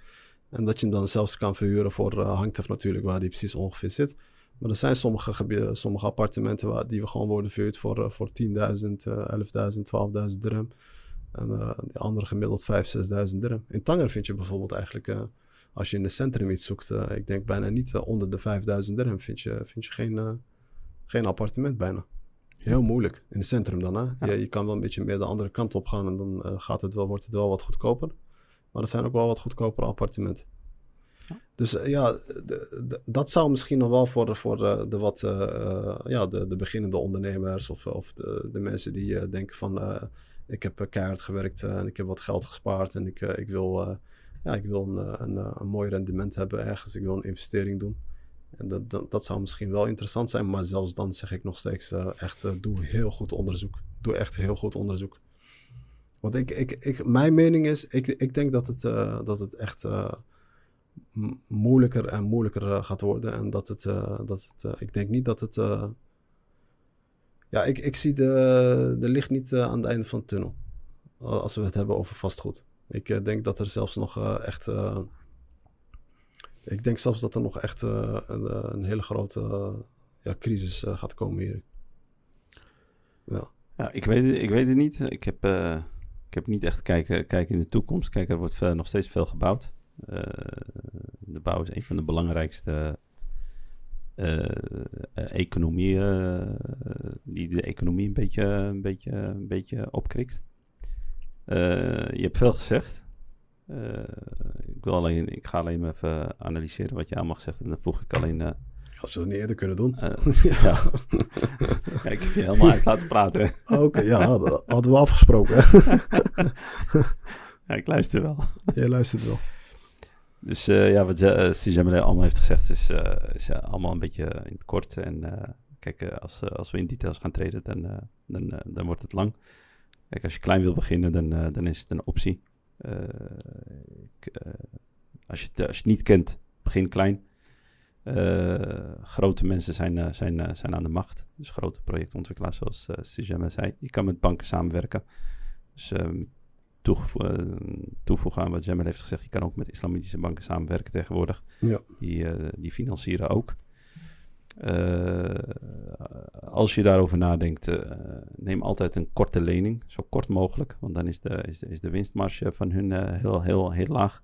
En dat je hem dan zelfs kan verhuren voor, hangt af natuurlijk waar die precies ongeveer zit. Maar er zijn sommige, gebieden, sommige appartementen waar, die we gewoon worden verhuurd voor, voor 10.000, eh 11.000, 12.000 dirham. En die andere gemiddeld 5.000, 6.000 dirham. In Tanger vind je bijvoorbeeld eigenlijk, als je in het centrum iets zoekt, ik denk bijna niet onder de 5.000 dirham vind je, vind je geen, geen appartement bijna. Heel moeilijk. In het centrum dan, hè? Ja. Je, je kan wel een beetje meer de andere kant op gaan en dan eh, gaat het wel, wordt het wel wat goedkoper. Maar er zijn ook wel wat goedkopere appartementen. Ja. Dus eh, ja, de- de- dat zou misschien nog wel voor de, voor de, de wat, eh, eh, ja, de, de beginnende ondernemers of, of de, de mensen die eh, denken van, eh, ik heb eh, keihard gewerkt eh, en ik heb wat geld gespaard en ik, eh, ik wil, eh, ja, ik wil een, eh, een, eh, een mooi rendement hebben ergens, ik wil een investering doen. Dat, dat, dat zou misschien wel interessant zijn, maar zelfs dan zeg ik nog steeds eh, echt, eh, doe heel goed onderzoek. Doe echt heel goed onderzoek. Want ik, ik, ik, mijn mening is, ik, ik denk dat het, eh, dat het echt moeilijker en moeilijker gaat worden. En dat het, dat het ik denk niet dat het, ja, ik, ik zie de, de licht niet aan het einde van de tunnel. Als we het hebben over vastgoed. Ik denk dat er zelfs nog echt, ik denk zelfs dat er nog echt eh, een, eh, een hele grote eh, ja, crisis gaat komen hier. Ja. Ja, ik weet, ik weet het niet. Ik heb, ik heb niet echt kijken, kijken in de toekomst. Kijk, er wordt nog steeds veel gebouwd. De bouw is een van de belangrijkste economieën die de economie een beetje, een beetje, een beetje opkrikt. Je hebt veel gezegd. Eh, ik, wil alleen, ik ga alleen maar even analyseren wat je allemaal gezegd hebt. En dan voeg ik alleen... eh, Als we het niet eerder kunnen doen. eh, ja. ja, ik heb je helemaal uit laten praten. Oké, ja, dat hadden we afgesproken. Ja, ik luister wel. Jij luistert wel. Dus ja, wat uh, allemaal heeft gezegd is, is allemaal een beetje in het kort. En kijk, als, als we in details gaan treden, dan, dan, dan wordt het lang. Kijk, als je klein wil beginnen, dan, dan is het een optie. Eh, eh, als, je het, als je het niet kent, begin klein. Eh, grote mensen zijn, zijn, zijn aan de macht. Dus grote projectontwikkelaars, zoals uh, Stijemele zei. Je kan met banken samenwerken. Dus ehm, eh, toevoegen aan wat Jamal heeft gezegd. Je kan ook met islamitische banken samenwerken tegenwoordig. Ja. Die, die financieren ook. Eh, als je daarover nadenkt, eh, neem altijd een korte lening, zo kort mogelijk. Want dan is de, is de, is de winstmarge van hun eh, heel, heel, heel laag.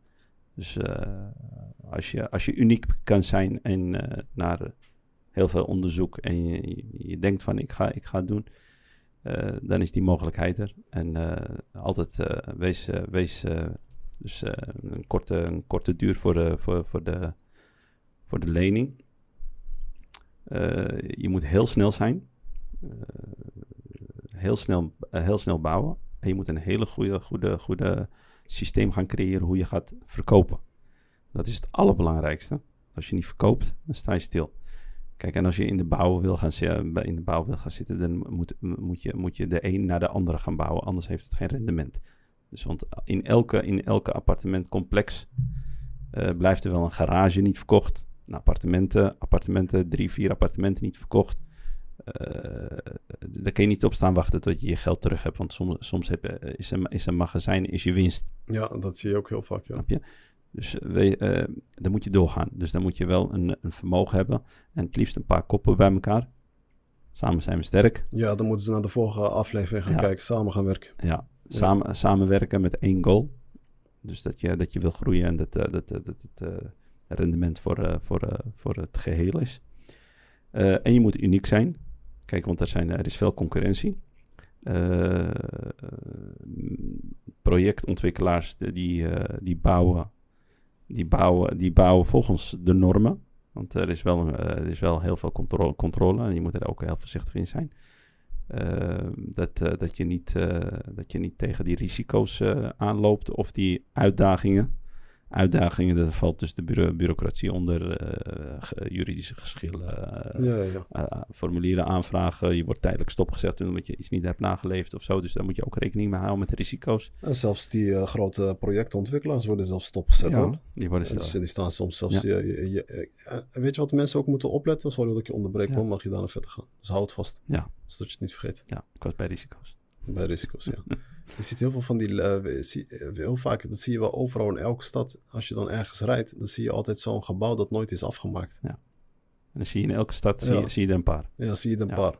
Dus als, je, als je uniek kan zijn en naar heel veel onderzoek en je, je, denkt van ik ga, ik ga het doen, dan is die mogelijkheid er. En altijd wees, wees dus een, korte, een korte duur voor de, voor, voor de, voor de lening. Je moet heel snel zijn. heel, snel, heel snel bouwen. En je moet een hele goede, goede, goede systeem gaan creëren hoe je gaat verkopen. Dat is het allerbelangrijkste. Als je niet verkoopt, dan sta je stil. Kijk, en als je in de bouw wil gaan, in de bouw wil gaan zitten, dan moet, moet, je, moet je de een naar de andere gaan bouwen, anders heeft het geen rendement. Dus want in elke, in elke appartementcomplex blijft er wel een garage niet verkocht. Appartementen, appartementen, drie, vier appartementen niet verkocht. Uh, daar kun je niet op staan wachten tot je je geld terug hebt. Want soms, soms heb, is, een, is een magazijn is je winst. Ja, dat zie je ook heel vaak, ja. Snap je? Dus we, uh, dan moet je doorgaan. Dus dan moet je wel een, een, vermogen hebben. En het liefst een paar koppen bij elkaar. Samen zijn we sterk. Ja, dan moeten ze naar de volgende aflevering gaan ja. kijken. Samen gaan werken. Ja, samen, ja. samenwerken met één goal. Dus dat je, dat je wil groeien en dat, dat, dat, dat uh, rendement voor, uh, voor, uh, voor het geheel is. Eh, en je moet uniek zijn. Kijk, want er, zijn, er is veel concurrentie. Projectontwikkelaars die, die, bouwen, die, bouwen, die bouwen volgens de normen. Want er is wel, er is wel heel veel controle, controle en je moet er ook heel voorzichtig in zijn. eh, dat, eh, dat, je niet, eh, dat je niet tegen die risico's eh, aanloopt of die uitdagingen. Uitdagingen, dat valt dus de bureau- bureaucratie onder, eh, juridische geschillen, eh, Ja, ja. eh, formulieren aanvragen. Je wordt tijdelijk stopgezet omdat je iets niet hebt nageleefd of zo. Dus daar moet je ook rekening mee houden met de risico's. En zelfs die grote projectontwikkelaars worden zelfs stopgezet hoor. die worden En stil. die, die staan soms zelfs... Je- je- je- weet je wat mensen ook moeten opletten? Sorry dat ik je onderbreek, hoor. Mag je daarna verder gaan. Dus hou het vast. Ja. Zodat je het niet vergeet. Ja, was bij risico's. Bij risico's, ja. je ziet heel veel van die... zie- eh, heel vaak, dat zie je wel overal in elke stad. Als je dan ergens rijdt, dan zie je altijd zo'n gebouw dat nooit is afgemaakt. En dan zie je in elke stad zie, Ja. je, zie je er een paar. Ja, zie je er een Ja. paar.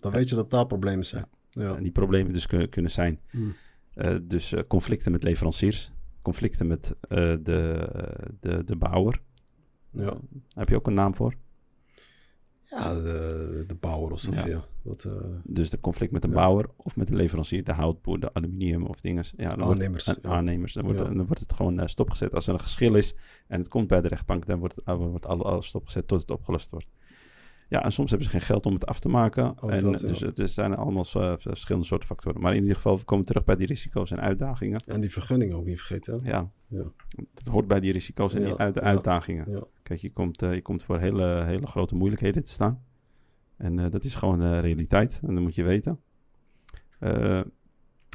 Dan weet je dat daar problemen zijn. Ja. En die problemen dus kunnen, kunnen zijn. Hmm. eh, dus conflicten met leveranciers. Conflicten met de, de, de bouwer. Ja. Daar heb je ook een naam voor. Ja, de, de bouwer of zo. Ja. Ja. Dat, eh, Dus de conflict met de Ja. bouwer of met de leverancier. De houtboer, de aluminium of dingen. Ja, wordt- Aannemers, aannemers. Dan wordt, Ja. dan wordt het gewoon eh, stopgezet. Als er een geschil is en het komt bij de rechtbank, dan wordt, het, uh, wordt alle- alles stopgezet tot het opgelost wordt. Ja, en soms hebben ze geen geld om het af te maken. Ook en, dat, dus het zijn allemaal eh, verschillende soorten factoren. Maar in ieder geval, we komen terug bij die risico's en uitdagingen. en die vergunning ook niet vergeten. hè? Ja, Ja. het hoort bij die risico's en die uit, ja. uitdagingen. Kijk, je komt, eh, je komt voor hele, hele grote moeilijkheden te staan. En eh, dat is gewoon eh, realiteit. En dat moet je weten.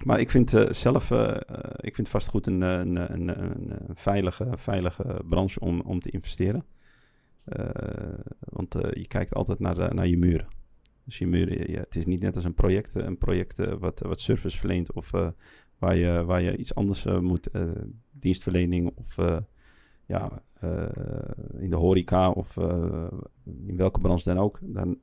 Maar ik vind zelf, ik vind vastgoed een, een, een, een, een veilige, veilige branche om, om te investeren. Eh, want eh, je kijkt altijd naar, de- naar je muren. Dus je muren, ja, het is niet net als een project, eh, een project wat, wat service verleent of waar, je, waar je iets anders moet, dienstverlening of ja, in de horeca of in welke branche dan ook. Dan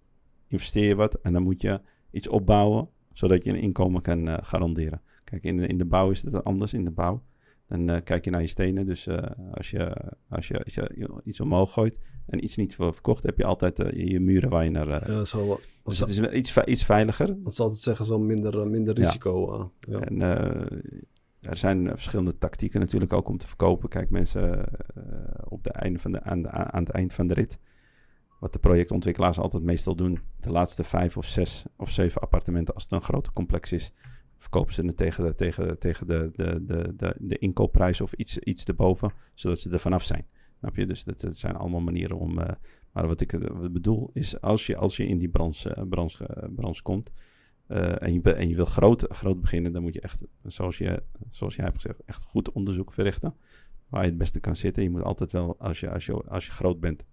investeer je wat en dan moet je iets opbouwen zodat je een inkomen kan garanderen. Kijk, in de, in de bouw is het anders. In de bouw dan eh, kijk je naar je stenen. Dus eh, als, je, als, je, als je iets omhoog gooit en iets niet verkocht, heb je altijd eh, je, je muren waar je naar... Ja, zo, wat dus het is wel iets, iets veiliger. dat ze altijd zeggen, zo minder, minder risico. ja. En er zijn verschillende tactieken natuurlijk ook om te verkopen. Kijk, mensen op de einde van de, aan, de, aan het eind van de rit. Wat de projectontwikkelaars altijd meestal doen. De laatste vijf of zes of zeven appartementen, als het een grote complex is, verkopen ze het tegen de, tegen, tegen de, de, de, de, de inkoopprijs of iets, iets erboven, zodat ze er vanaf zijn. Snap je? Dus dat, dat zijn allemaal manieren om. eh, maar wat ik eh, wat bedoel is, als je, als je in die branche, eh, branche, branche komt. en, je, en je wil groot, groot beginnen, dan moet je echt, zoals, je, zoals jij hebt gezegd, echt goed onderzoek verrichten. Waar je het beste kan zitten. Je moet altijd wel, als je, als je, als je groot bent,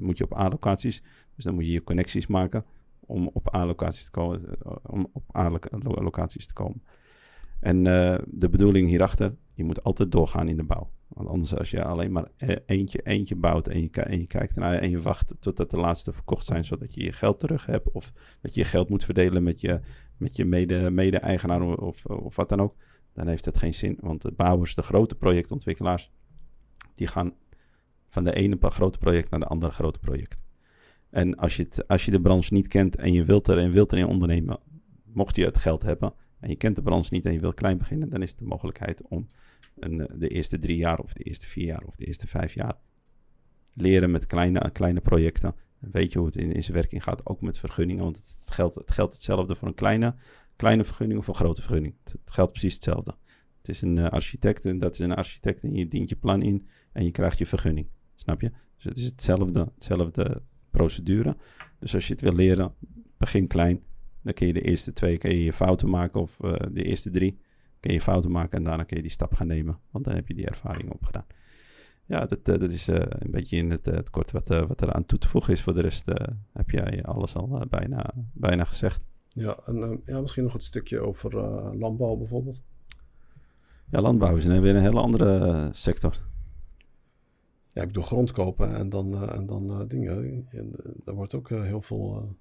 moet je op A-locaties. Dus dan moet je je connecties maken om op A-locaties te komen. eh, Om op A-locaties te komen. En eh, de bedoeling hierachter, je moet altijd doorgaan in de bouw. Want anders als je alleen maar e- eentje, eentje bouwt en je, en je kijkt ernaar en je wacht totdat de laatste verkocht zijn, zodat je je geld terug hebt. Of dat je je geld moet verdelen met je, met je mede, mede-eigenaar of, of wat dan ook. Dan heeft het geen zin. Want de bouwers, de grote projectontwikkelaars, die gaan van de ene grote project naar de andere grote project. En als je, het, als je de branche niet kent en je wilt er en wilt erin ondernemen, mocht je het geld hebben en je kent de branche niet en je wil klein beginnen, dan is het de mogelijkheid om een, eh, de eerste drie jaar of de eerste vier jaar of de eerste vijf jaar leren met kleine, kleine projecten. En weet je hoe het in, in zijn werking gaat, ook met vergunningen, want het, geldt, het hetzelfde voor een kleine, kleine vergunning of een grote vergunning. Het, het geldt precies hetzelfde. Het is een eh, architect en dat is een architect en je dient je plan in en je krijgt je vergunning. Snap je? Dus het is hetzelfde, hetzelfde procedure. Dus als je het wil leren, begin klein. Dan kun je de eerste twee kun je je fouten maken of eh, de eerste drie kun je fouten maken en daarna kun je die stap gaan nemen. Want dan heb je die ervaring opgedaan. Ja, dat, eh, dat is eh, een beetje in het, het kort wat, wat er aan toe te voegen is. Voor de rest heb jij alles al bijna, bijna gezegd. Ja, en ja, misschien nog het stukje over landbouw bijvoorbeeld. Ja, landbouw is een, weer een hele andere sector. Ja, ik bedoel grond kopen en dan, eh, en dan eh, dingen. En, eh, daar wordt ook heel veel...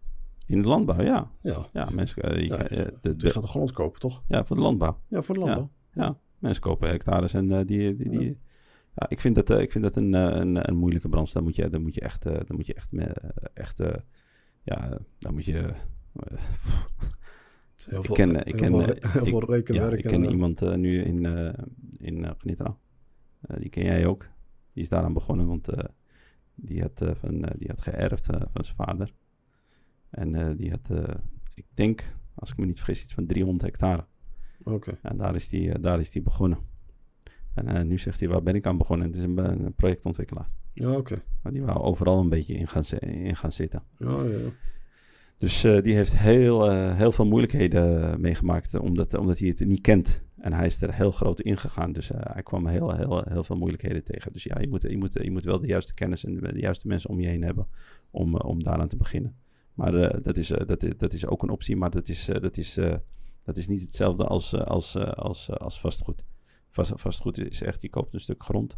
In de landbouw, ja. ja, Ja, mensen, eh, je Ja, de, je gaat de grond kopen, toch? ja, voor de landbouw. Ja, voor de landbouw. Ja, mensen kopen hectares en die, die, die, ja. ik vind dat, ik vind dat een, een, een moeilijke branche. Daar moet je, daar moet je echt, daar moet je echt, echt ja, daar moet je. Heel Ik veel, ken, ik heel ken, veel, re- heel ik- ja, ken iemand nu in, eh in uh, die ken jij ook. Die is daaraan begonnen, want eh, die, had, eh, van, eh, die had geërfd van zijn vader. En die had, ik denk, Als ik me niet vergis, iets van 300 hectare. Oké. En daar is die, daar is die begonnen. En nu zegt hij, waar ben ik aan begonnen? Het is een, een projectontwikkelaar. Ja, oké. Maar die wou overal een beetje in gaan, in gaan zitten. Ja, ja. Dus die heeft heel, heel veel moeilijkheden meegemaakt, omdat, omdat hij het niet kent. En hij is er heel groot in gegaan. Dus eh, hij kwam heel, heel, heel veel moeilijkheden tegen. Dus ja, je moet, je, moet, je moet wel de juiste kennis en de, juiste mensen om je heen hebben om, eh, om daaraan te beginnen. Maar eh, dat, is, dat, dat is ook een optie, maar dat is, dat is, dat is niet hetzelfde als, als, als, als vastgoed. Vast, vastgoed is echt, je koopt een stuk grond,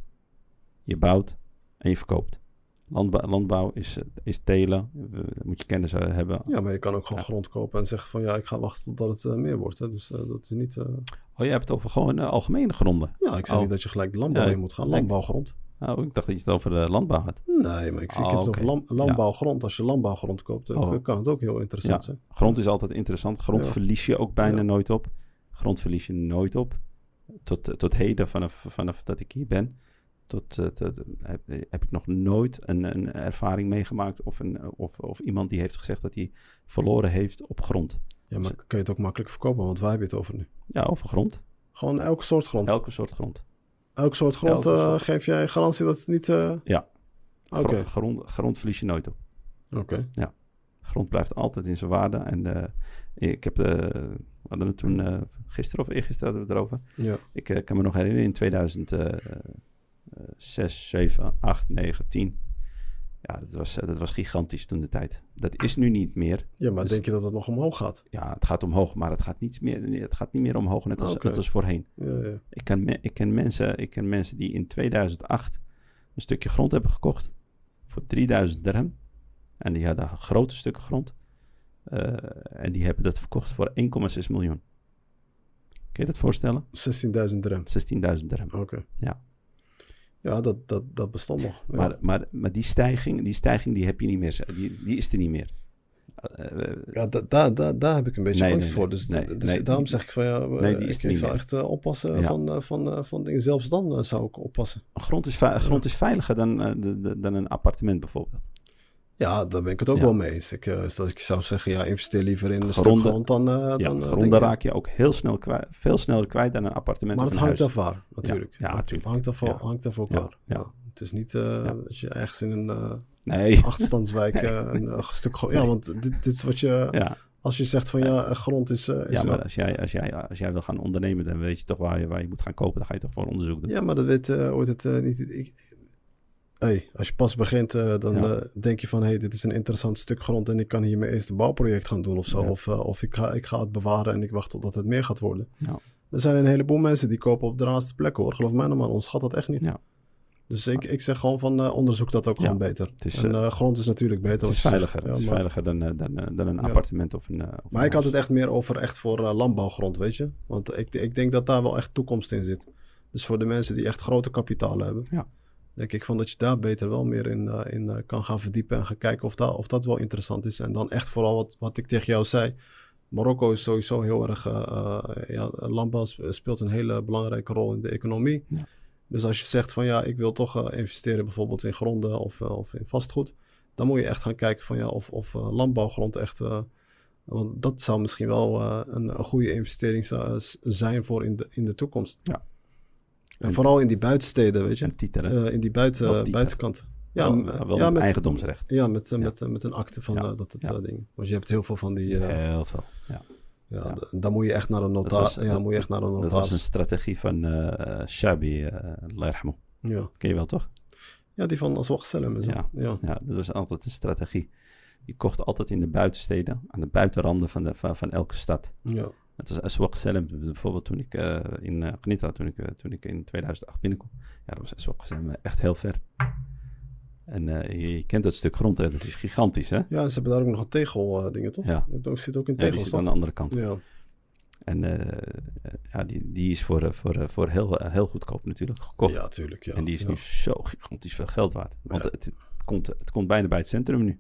je bouwt en je verkoopt. Landbouw, landbouw is, is telen, eh, moet je kennis eh, hebben. ja, maar je kan ook gewoon Ja. grond kopen en zeggen van ja, ik ga wachten totdat het eh, meer wordt. Hè. Dus eh, dat is niet... Oh, je hebt het over gewoon algemene gronden. Ja, ik zeg Oh. niet dat je gelijk de landbouw Ja, in moet gaan. Landbouwgrond. Oh, ik dacht dat je het over de landbouw had. Nee, maar ik, ik Oh, heb het over landbouwgrond. Als je landbouwgrond koopt, dan Oh. kan het ook heel interessant Ja. zijn. Grond is altijd interessant. Grond verlies je ook bijna nooit op. Grond verlies je nooit op. Tot, tot heden, vanaf, vanaf dat ik hier ben, tot, eh, tot- heb, ik nog nooit een, een ervaring meegemaakt of, een, of, of iemand die heeft gezegd dat hij verloren heeft op grond. Ja, maar kan je het ook makkelijk verkopen? Want waar heb je het over nu? Ja, over grond. Gewoon elke soort grond. Elke soort grond. Elke soort grond elke eh, soort. geef jij garantie dat het niet... eh, Ja. Oké. Gro- grond, grond verlies je nooit op. Oké. grond blijft altijd in zijn waarde. En ik heb, eh, we hadden het toen gisteren of eergisteren hadden we het erover. Ja. Ik kan me nog herinneren in 2006, 7, 8, 9, 10. Ja, dat was, eh, dat was gigantisch toen de tijd. Dat is nu niet meer. ja, maar Dus- denk je dat het nog omhoog gaat? Ja, het gaat omhoog, maar het gaat niet meer, het gaat niet meer omhoog net als, net als voorheen. Ja, ja. Ik ken, me- ik, ken mensen, ik ken mensen die in 2008 een stukje grond hebben gekocht voor 3000 dirham. En die hadden grote stukken grond. Eh, en die hebben dat verkocht voor 1,6 miljoen. Kun je dat voorstellen? 16.000 dirham. 16.000 dirham. Oké. Ja. Ja, dat, dat, dat bestond nog. Ja. Maar, maar, maar die stijging, die stijging die heb je niet meer. Die, die is er niet meer. Eh, eh, Ja, da, da, da- daar heb ik een beetje Nee, angst nee, voor. Dus, Nee, dus daarom zeg ik van ja, eh, Nee, die is ik, niet ik zou echt eh, oppassen Ja. van, eh, van, eh, van dingen. Zelfs dan eh, zou ik oppassen. grond, is grond is veiliger dan, eh, dan een appartement bijvoorbeeld. Ja, daar ben ik het ook Ja. wel mee eens. Ik, eh, ik zou zeggen, ja, investeer liever in Gronden- grond dan... eh, Ja, dan eh, gronden dingen. raak je ook heel snel kwijt, veel sneller kwijt dan een appartement Maar het hangt af waar, natuurlijk. Ja, Het tuurlijk. hangt af, Ja. hangt af ook Ja, waar. ja. Ja. Het is niet eh, Ja. dat je ergens in een eh, Nee. achterstandswijk eh, een eh, stuk. Ja, want dit, dit is wat je... Als je zegt van ja, eh, grond is... eh, is ja maar als jij, als, jij, als jij wil gaan ondernemen, dan weet je toch waar je, waar je moet gaan kopen. Dan ga je toch voor onderzoek doen. Ja, maar dat weet eh, ooit het eh, niet. Ik, hey, als je pas begint, eh, dan Ja. eh, denk je van hey, dit is een interessant stuk grond en ik kan hier mijn eerste bouwproject gaan doen of zo. Ja. Of, eh, of ik, ga, ik ga het bewaren en ik wacht totdat het meer gaat worden. Ja. Er zijn een heleboel mensen die kopen op de raarste plekken hoor. Geloof mij nou maar, ons schat dat echt niet. Ja. Dus ik, ik zeg gewoon van onderzoek dat ook gewoon beter. Het is, en eh, grond is natuurlijk beter. Het is veiliger. Het is maar- veiliger dan, dan, dan een appartement of een. of Maar een ik had het echt meer over echt voor landbouwgrond, weet je. Want ik, ik denk dat daar wel echt toekomst in zit. Dus voor de mensen die echt grote kapitalen hebben, Ja. Denk ik van dat je daar beter wel meer in, eh, in eh, kan gaan verdiepen en gaan kijken of dat, of dat wel interessant is. En dan echt vooral wat, wat ik tegen jou zei. Marokko is sowieso heel erg, eh, ja, landbouw sp- speelt een hele belangrijke rol in de economie. Ja. Dus als je zegt van ja, ik wil toch investeren bijvoorbeeld in gronden of, of in vastgoed, dan moet je echt gaan kijken van ja, of, of landbouwgrond echt want dat zou misschien wel een, een goede investering zijn voor in de, in de toekomst. Ja. En vooral in die buitensteden, weet je. En titelen. Eh, in die buiten, buitenkanten. Ja, wel, wel ja, met eigendomsrecht. ja, met, eh, Ja. Met, eh, met een akte van eh, dat eh, ding. Want je hebt heel veel van die. eh, Heel veel. Ja. ja, Dan moet je echt naar een notaris. Ja, moet je echt naar een Dat was een notaris. strategie van eh Shabi, uh, Ja. Dat ken je wel toch? ja, die van Aswag Salem. Ja. Ja. Ja, dat was altijd een strategie. Je kocht altijd in de buitensteden, aan de buitenranden van, de, van, van elke stad. Ja. Het was Aswaq Salem, bijvoorbeeld toen ik eh, in uh, Gnita, toen ik, uh, toen ik in 2008 binnenkwam. Ja, dat was Aswaq Salem echt heel ver. En je, je, kent dat stuk grond, hè? dat is gigantisch, hè? Ja, ze hebben daar ook nog een tegel dingen, toch? Ja. Het zit ook in ja, tegels, die zit aan de andere kant. Ja. En ja, die, die is voor, voor, voor heel, heel goedkoop natuurlijk gekocht. Ja, tuurlijk. Ja. En die is ja. nu zo gigantisch veel geld waard. Want ja. het, het, komt, het komt bijna bij het centrum nu.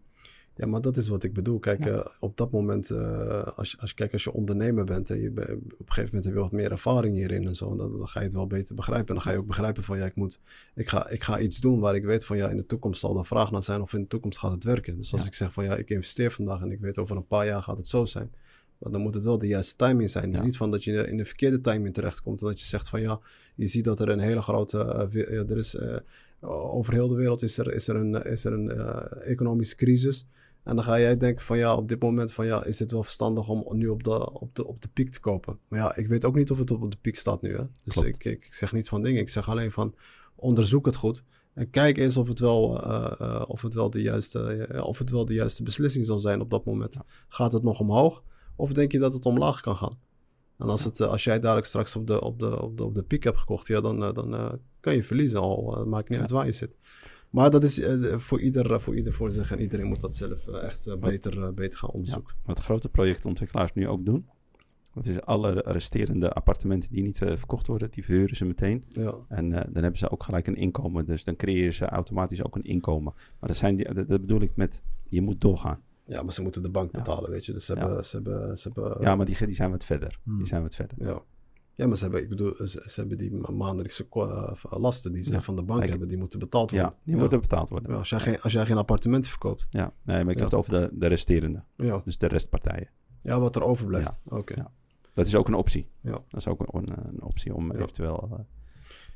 Ja, maar dat is wat ik bedoel. Kijk, ja. uh, op dat moment, uh, als, je, als, je, kijk, als je ondernemer bent en je op een gegeven moment heb je wat meer ervaring hierin en zo, dan, dan, ga je het wel beter begrijpen. En dan ga je ook begrijpen van, ja, ik moet, ik ga, ik ga iets doen waar ik weet van, ja, in de toekomst zal er vraag naar zijn of in de toekomst gaat het werken. Dus als ja. ik zeg van, ja, ik investeer vandaag en ik weet over een paar jaar gaat het zo zijn, Maar dan moet het wel de juiste timing zijn. Dus Ja. niet van dat je in de verkeerde timing terechtkomt. En dat je zegt van ja, je ziet dat er een hele grote. eh, er is, eh, over heel de wereld is er, is er een, is er een eh, economische crisis. En dan ga jij denken van ja, op dit moment van ja, is het wel verstandig om nu op de, op de, op de piek te kopen. Maar ja, ik weet ook niet of het op de piek staat nu. Hè? Dus Klopt. ik, ik, zeg niet van dingen. Ik zeg alleen van onderzoek het goed. En kijk eens of het wel, eh, eh, of het wel, de, juiste, eh, of het wel de juiste beslissing zal zijn op dat moment. Ja. Gaat het nog omhoog? Of denk je dat het omlaag kan gaan? En als, het, als jij dadelijk straks op de, op de, op de, op de piek hebt gekocht, ja, dan, dan kan je verliezen al. maakt niet Ja. uit waar je zit. Maar dat is eh, voor, ieder, eh, voor ieder voor zich. En iedereen moet dat zelf eh, echt beter, beter gaan onderzoeken. Wat grote projectontwikkelaars nu ook doen, dat is alle resterende appartementen die niet verkocht worden, die verhuren ze meteen. Ja. En dan hebben ze ook gelijk een inkomen. Dus dan creëren ze automatisch ook een inkomen. Maar dat, zijn die, dat, dat bedoel ik met, je moet doorgaan. ja, maar ze moeten de bank Ja. betalen, weet je. Dus ze Ja. hebben... Ze hebben, ze hebben Ja, maar die, die zijn wat verder. Hmm. Die zijn wat verder. Ja. Ja, maar ze hebben, ik bedoel, ze, hebben die ma- maandelijkse ko- eh, lasten die ze Ja. van de bank hebben, die moeten betaald worden. Ja, die moeten betaald worden. Ja, Ja, als, jij geen, als jij geen appartementen verkoopt. nee, maar ik Ja. heb het over de, de resterende. Ja. Dus de restpartijen. ja, wat er overblijft. Oké. Ja. Dat is ook een optie. Ja. Dat is ook een, een, optie om Ja. eventueel eh,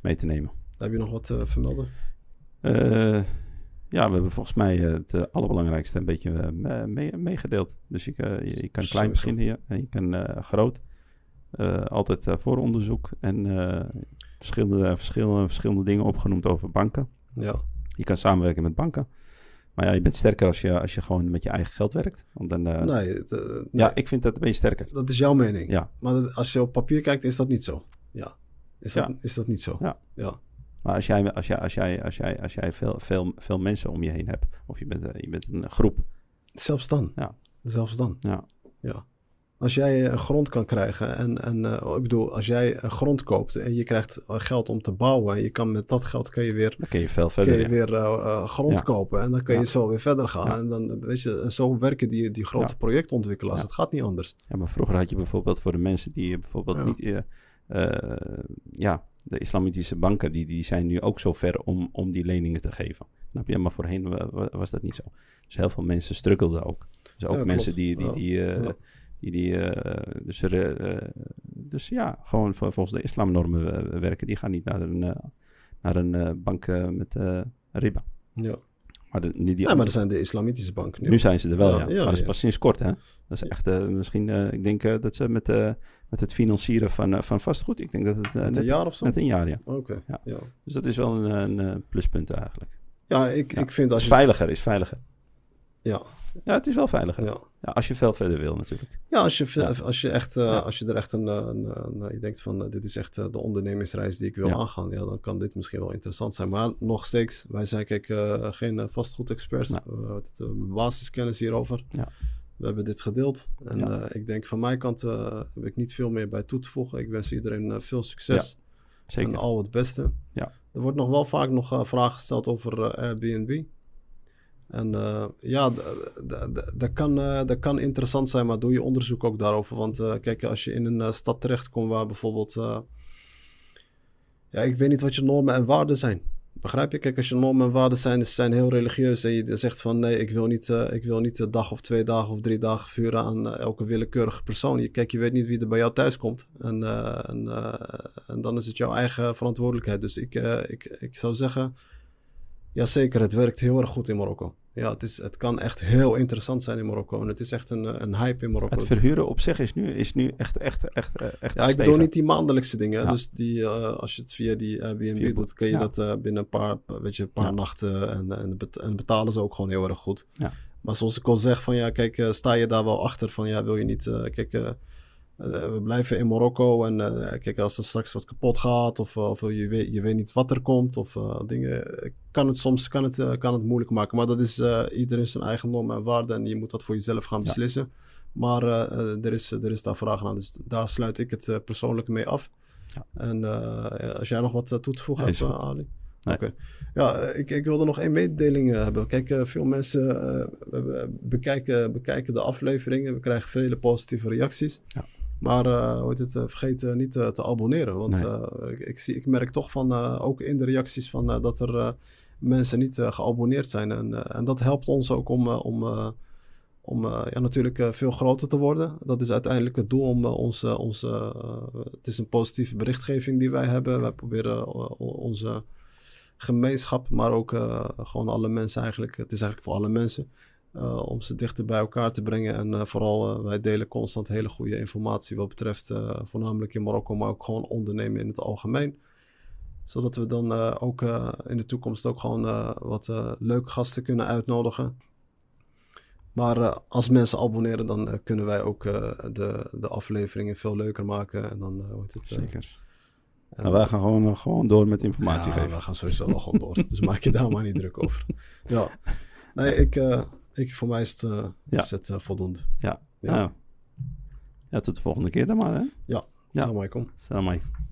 mee te nemen. Heb je nog wat te vermelden? Eh, ja, we hebben volgens mij eh, het eh, allerbelangrijkste een beetje eh, me- mee- meegedeeld. Dus je, eh, je, je kan klein beginnen hier en je kan eh, groot. Eh, altijd eh, vooronderzoek en eh, verschillende, verschillende, verschillende dingen opgenoemd over banken. Ja. Je kan samenwerken met banken. Maar ja, je bent sterker als je, als je gewoon met je eigen geld werkt. Want dan, nee, het, nee, ja, ik vind dat een beetje sterker. dat is jouw mening. Ja. Maar dat- als je op papier kijkt, is dat niet zo. Ja. Is dat, Ja. is dat niet zo? Ja. ja. Maar als jij, als jij, als jij, als jij, als jij veel, veel, veel mensen om je heen hebt, of je bent, je bent een groep, Zelfs dan. Ja. Zelfs dan. Ja. ja. Als jij eh, grond kan krijgen en, en eh, ik bedoel, als jij een grond koopt en je krijgt eh, geld om te bouwen en je kan met dat geld kun je weer, dan kun je veel kun verder. je ja. weer eh, eh, grond Ja. kopen en dan kun je Ja. zo weer verder gaan. Ja. En dan, weet je, zo werken die, die grote projectontwikkelaars. Het gaat niet anders. Ja, maar vroeger had je bijvoorbeeld voor de mensen die bijvoorbeeld niet... eh, eh, ja, de islamitische banken die, die zijn nu ook zo ver om, om die leningen te geven. Snap je? Maar voorheen wa- wa- was dat niet zo. Dus heel veel mensen struggelden ook. Dus ook mensen die... die, die, eh, Ja. Die, die eh, dus, eh, dus ja, gewoon vol- volgens de islamnormen eh, werken. Die gaan niet naar een, naar een bank met riba. Ja. Maar, de, nu, die ja, maar er zijn de islamitische banken nu. nu zijn ze er wel, Ja, ja. ja, maar dat is pas sinds kort, hè? Dat is echt misschien, ik denk dat ze met, met het financieren van, van vastgoed, ik denk dat het Met een net, jaar of zo? net een jaar, ja. Oké. Ja. Ja. Dus dat is wel een, een, pluspunt eigenlijk. Ja, ik, ik vind Het als is je... veiliger, is veiliger. Ja, Ja, het is wel veiliger. Ja. ja. als je veel verder wil natuurlijk. Ja, als je, Ja. Als je, echt, eh, als je er echt een, eh, een, een- je denkt van, eh, dit is echt eh, de ondernemingsreis die ik wil Ja. aangaan, ja, dan kan dit misschien wel interessant zijn. Maar nog steeds, wij zijn kijk eh, geen eh, vastgoedexperts. We eh, basiskennis hierover. Ja. We hebben dit gedeeld. En eh, ik denk van mijn kant eh, heb ik niet veel meer bij toe te voegen. Ik wens iedereen eh, veel succes Zeker. en al het beste. Ja. Er wordt nog wel vaak nog eh, vragen gesteld over eh, Airbnb. En eh, ja, dat kan, eh, dat kan interessant zijn, maar doe je onderzoek ook daarover. Want eh, kijk, als je in een stad terechtkomt waar bijvoorbeeld... ja, ik weet niet wat je normen en waarden zijn. Begrijp je? Kijk, als je normen en waarden zijn, zijn heel religieus. En je zegt van nee, ik wil niet, ik wil niet een dag of twee dagen of drie dagen vuren aan elke willekeurige persoon. Je, kijk, je weet niet wie er bij jou thuis komt. En, en, en dan is het jouw eigen verantwoordelijkheid. Dus ik, ik, ik zou zeggen, ja zeker, het werkt heel erg goed in Marokko. Ja, het, is, het kan echt heel interessant zijn in Marokko. En het is echt een, een hype in Marokko. Het verhuren op zich is nu, is nu echt, echt, echt, eh, echt Ja, ik bedoel niet die maandelijkse dingen. Ja. Dus die, eh, als je het via die Airbnb Via- doet, kun je ja. dat eh, binnen een paar, weet je, een paar Ja. nachten en, en, bet- en betalen ze ook gewoon heel erg goed. Ja. Maar zoals ik al zeg, van ja, kijk, sta je daar wel achter van ja, wil je niet, kijk, we blijven in Marokko en eh, kijk, als er straks wat kapot gaat of, of je, weet, je weet niet wat er komt of eh, dingen, eh, kan het soms kan het, eh, kan het moeilijk maken. Maar dat is eh, iedereen zijn eigen normen en waarden en je moet dat voor jezelf gaan Ja. beslissen. Maar eh, eh, er, is, er is daar vraag aan, dus daar sluit ik het eh, persoonlijk mee af. Ja. En eh, als jij nog wat eh, toe te voegen hebt, eh. Ali? Nee. Oké. Ja, eh, ik, ik wilde nog één mededeling eh, hebben. Kijk, eh, veel mensen eh, bekijken, bekijken de afleveringen. We krijgen vele positieve reacties. Ja. Maar uh, hoe het, uh, vergeet uh, niet te abonneren. Want Nee. ik, ik, zie, ik merk toch van, ook in de reacties van, dat er mensen niet geabonneerd zijn. En, en dat helpt ons ook om, om, om eh, ja, natuurlijk eh, veel groter te worden. Dat is uiteindelijk het doel om onze... onze het is een positieve berichtgeving die wij hebben. Wij proberen onze gemeenschap, maar ook gewoon alle mensen eigenlijk... Het is eigenlijk voor alle mensen... om ze dichter bij elkaar te brengen. En vooral, wij delen constant hele goede informatie wat betreft voornamelijk in Marokko, maar ook gewoon ondernemen in het algemeen. Zodat we dan ook in de toekomst ook gewoon wat leuke gasten kunnen uitnodigen. Maar als mensen abonneren, dan kunnen wij ook de, de afleveringen veel leuker maken. En dan wordt het. Zeker. En nou, wij gaan gewoon, gewoon door met informatie ja, geven. wij gaan sowieso wel gewoon door. Dus maak je daar maar niet druk over. Ja. Nee, ik, ik, voor mij is het, ja. is het voldoende. Ja. Ja. ja. ja. tot de volgende keer dan maar, hè? Ja. ja. Salam alaikum. Salam alaikum.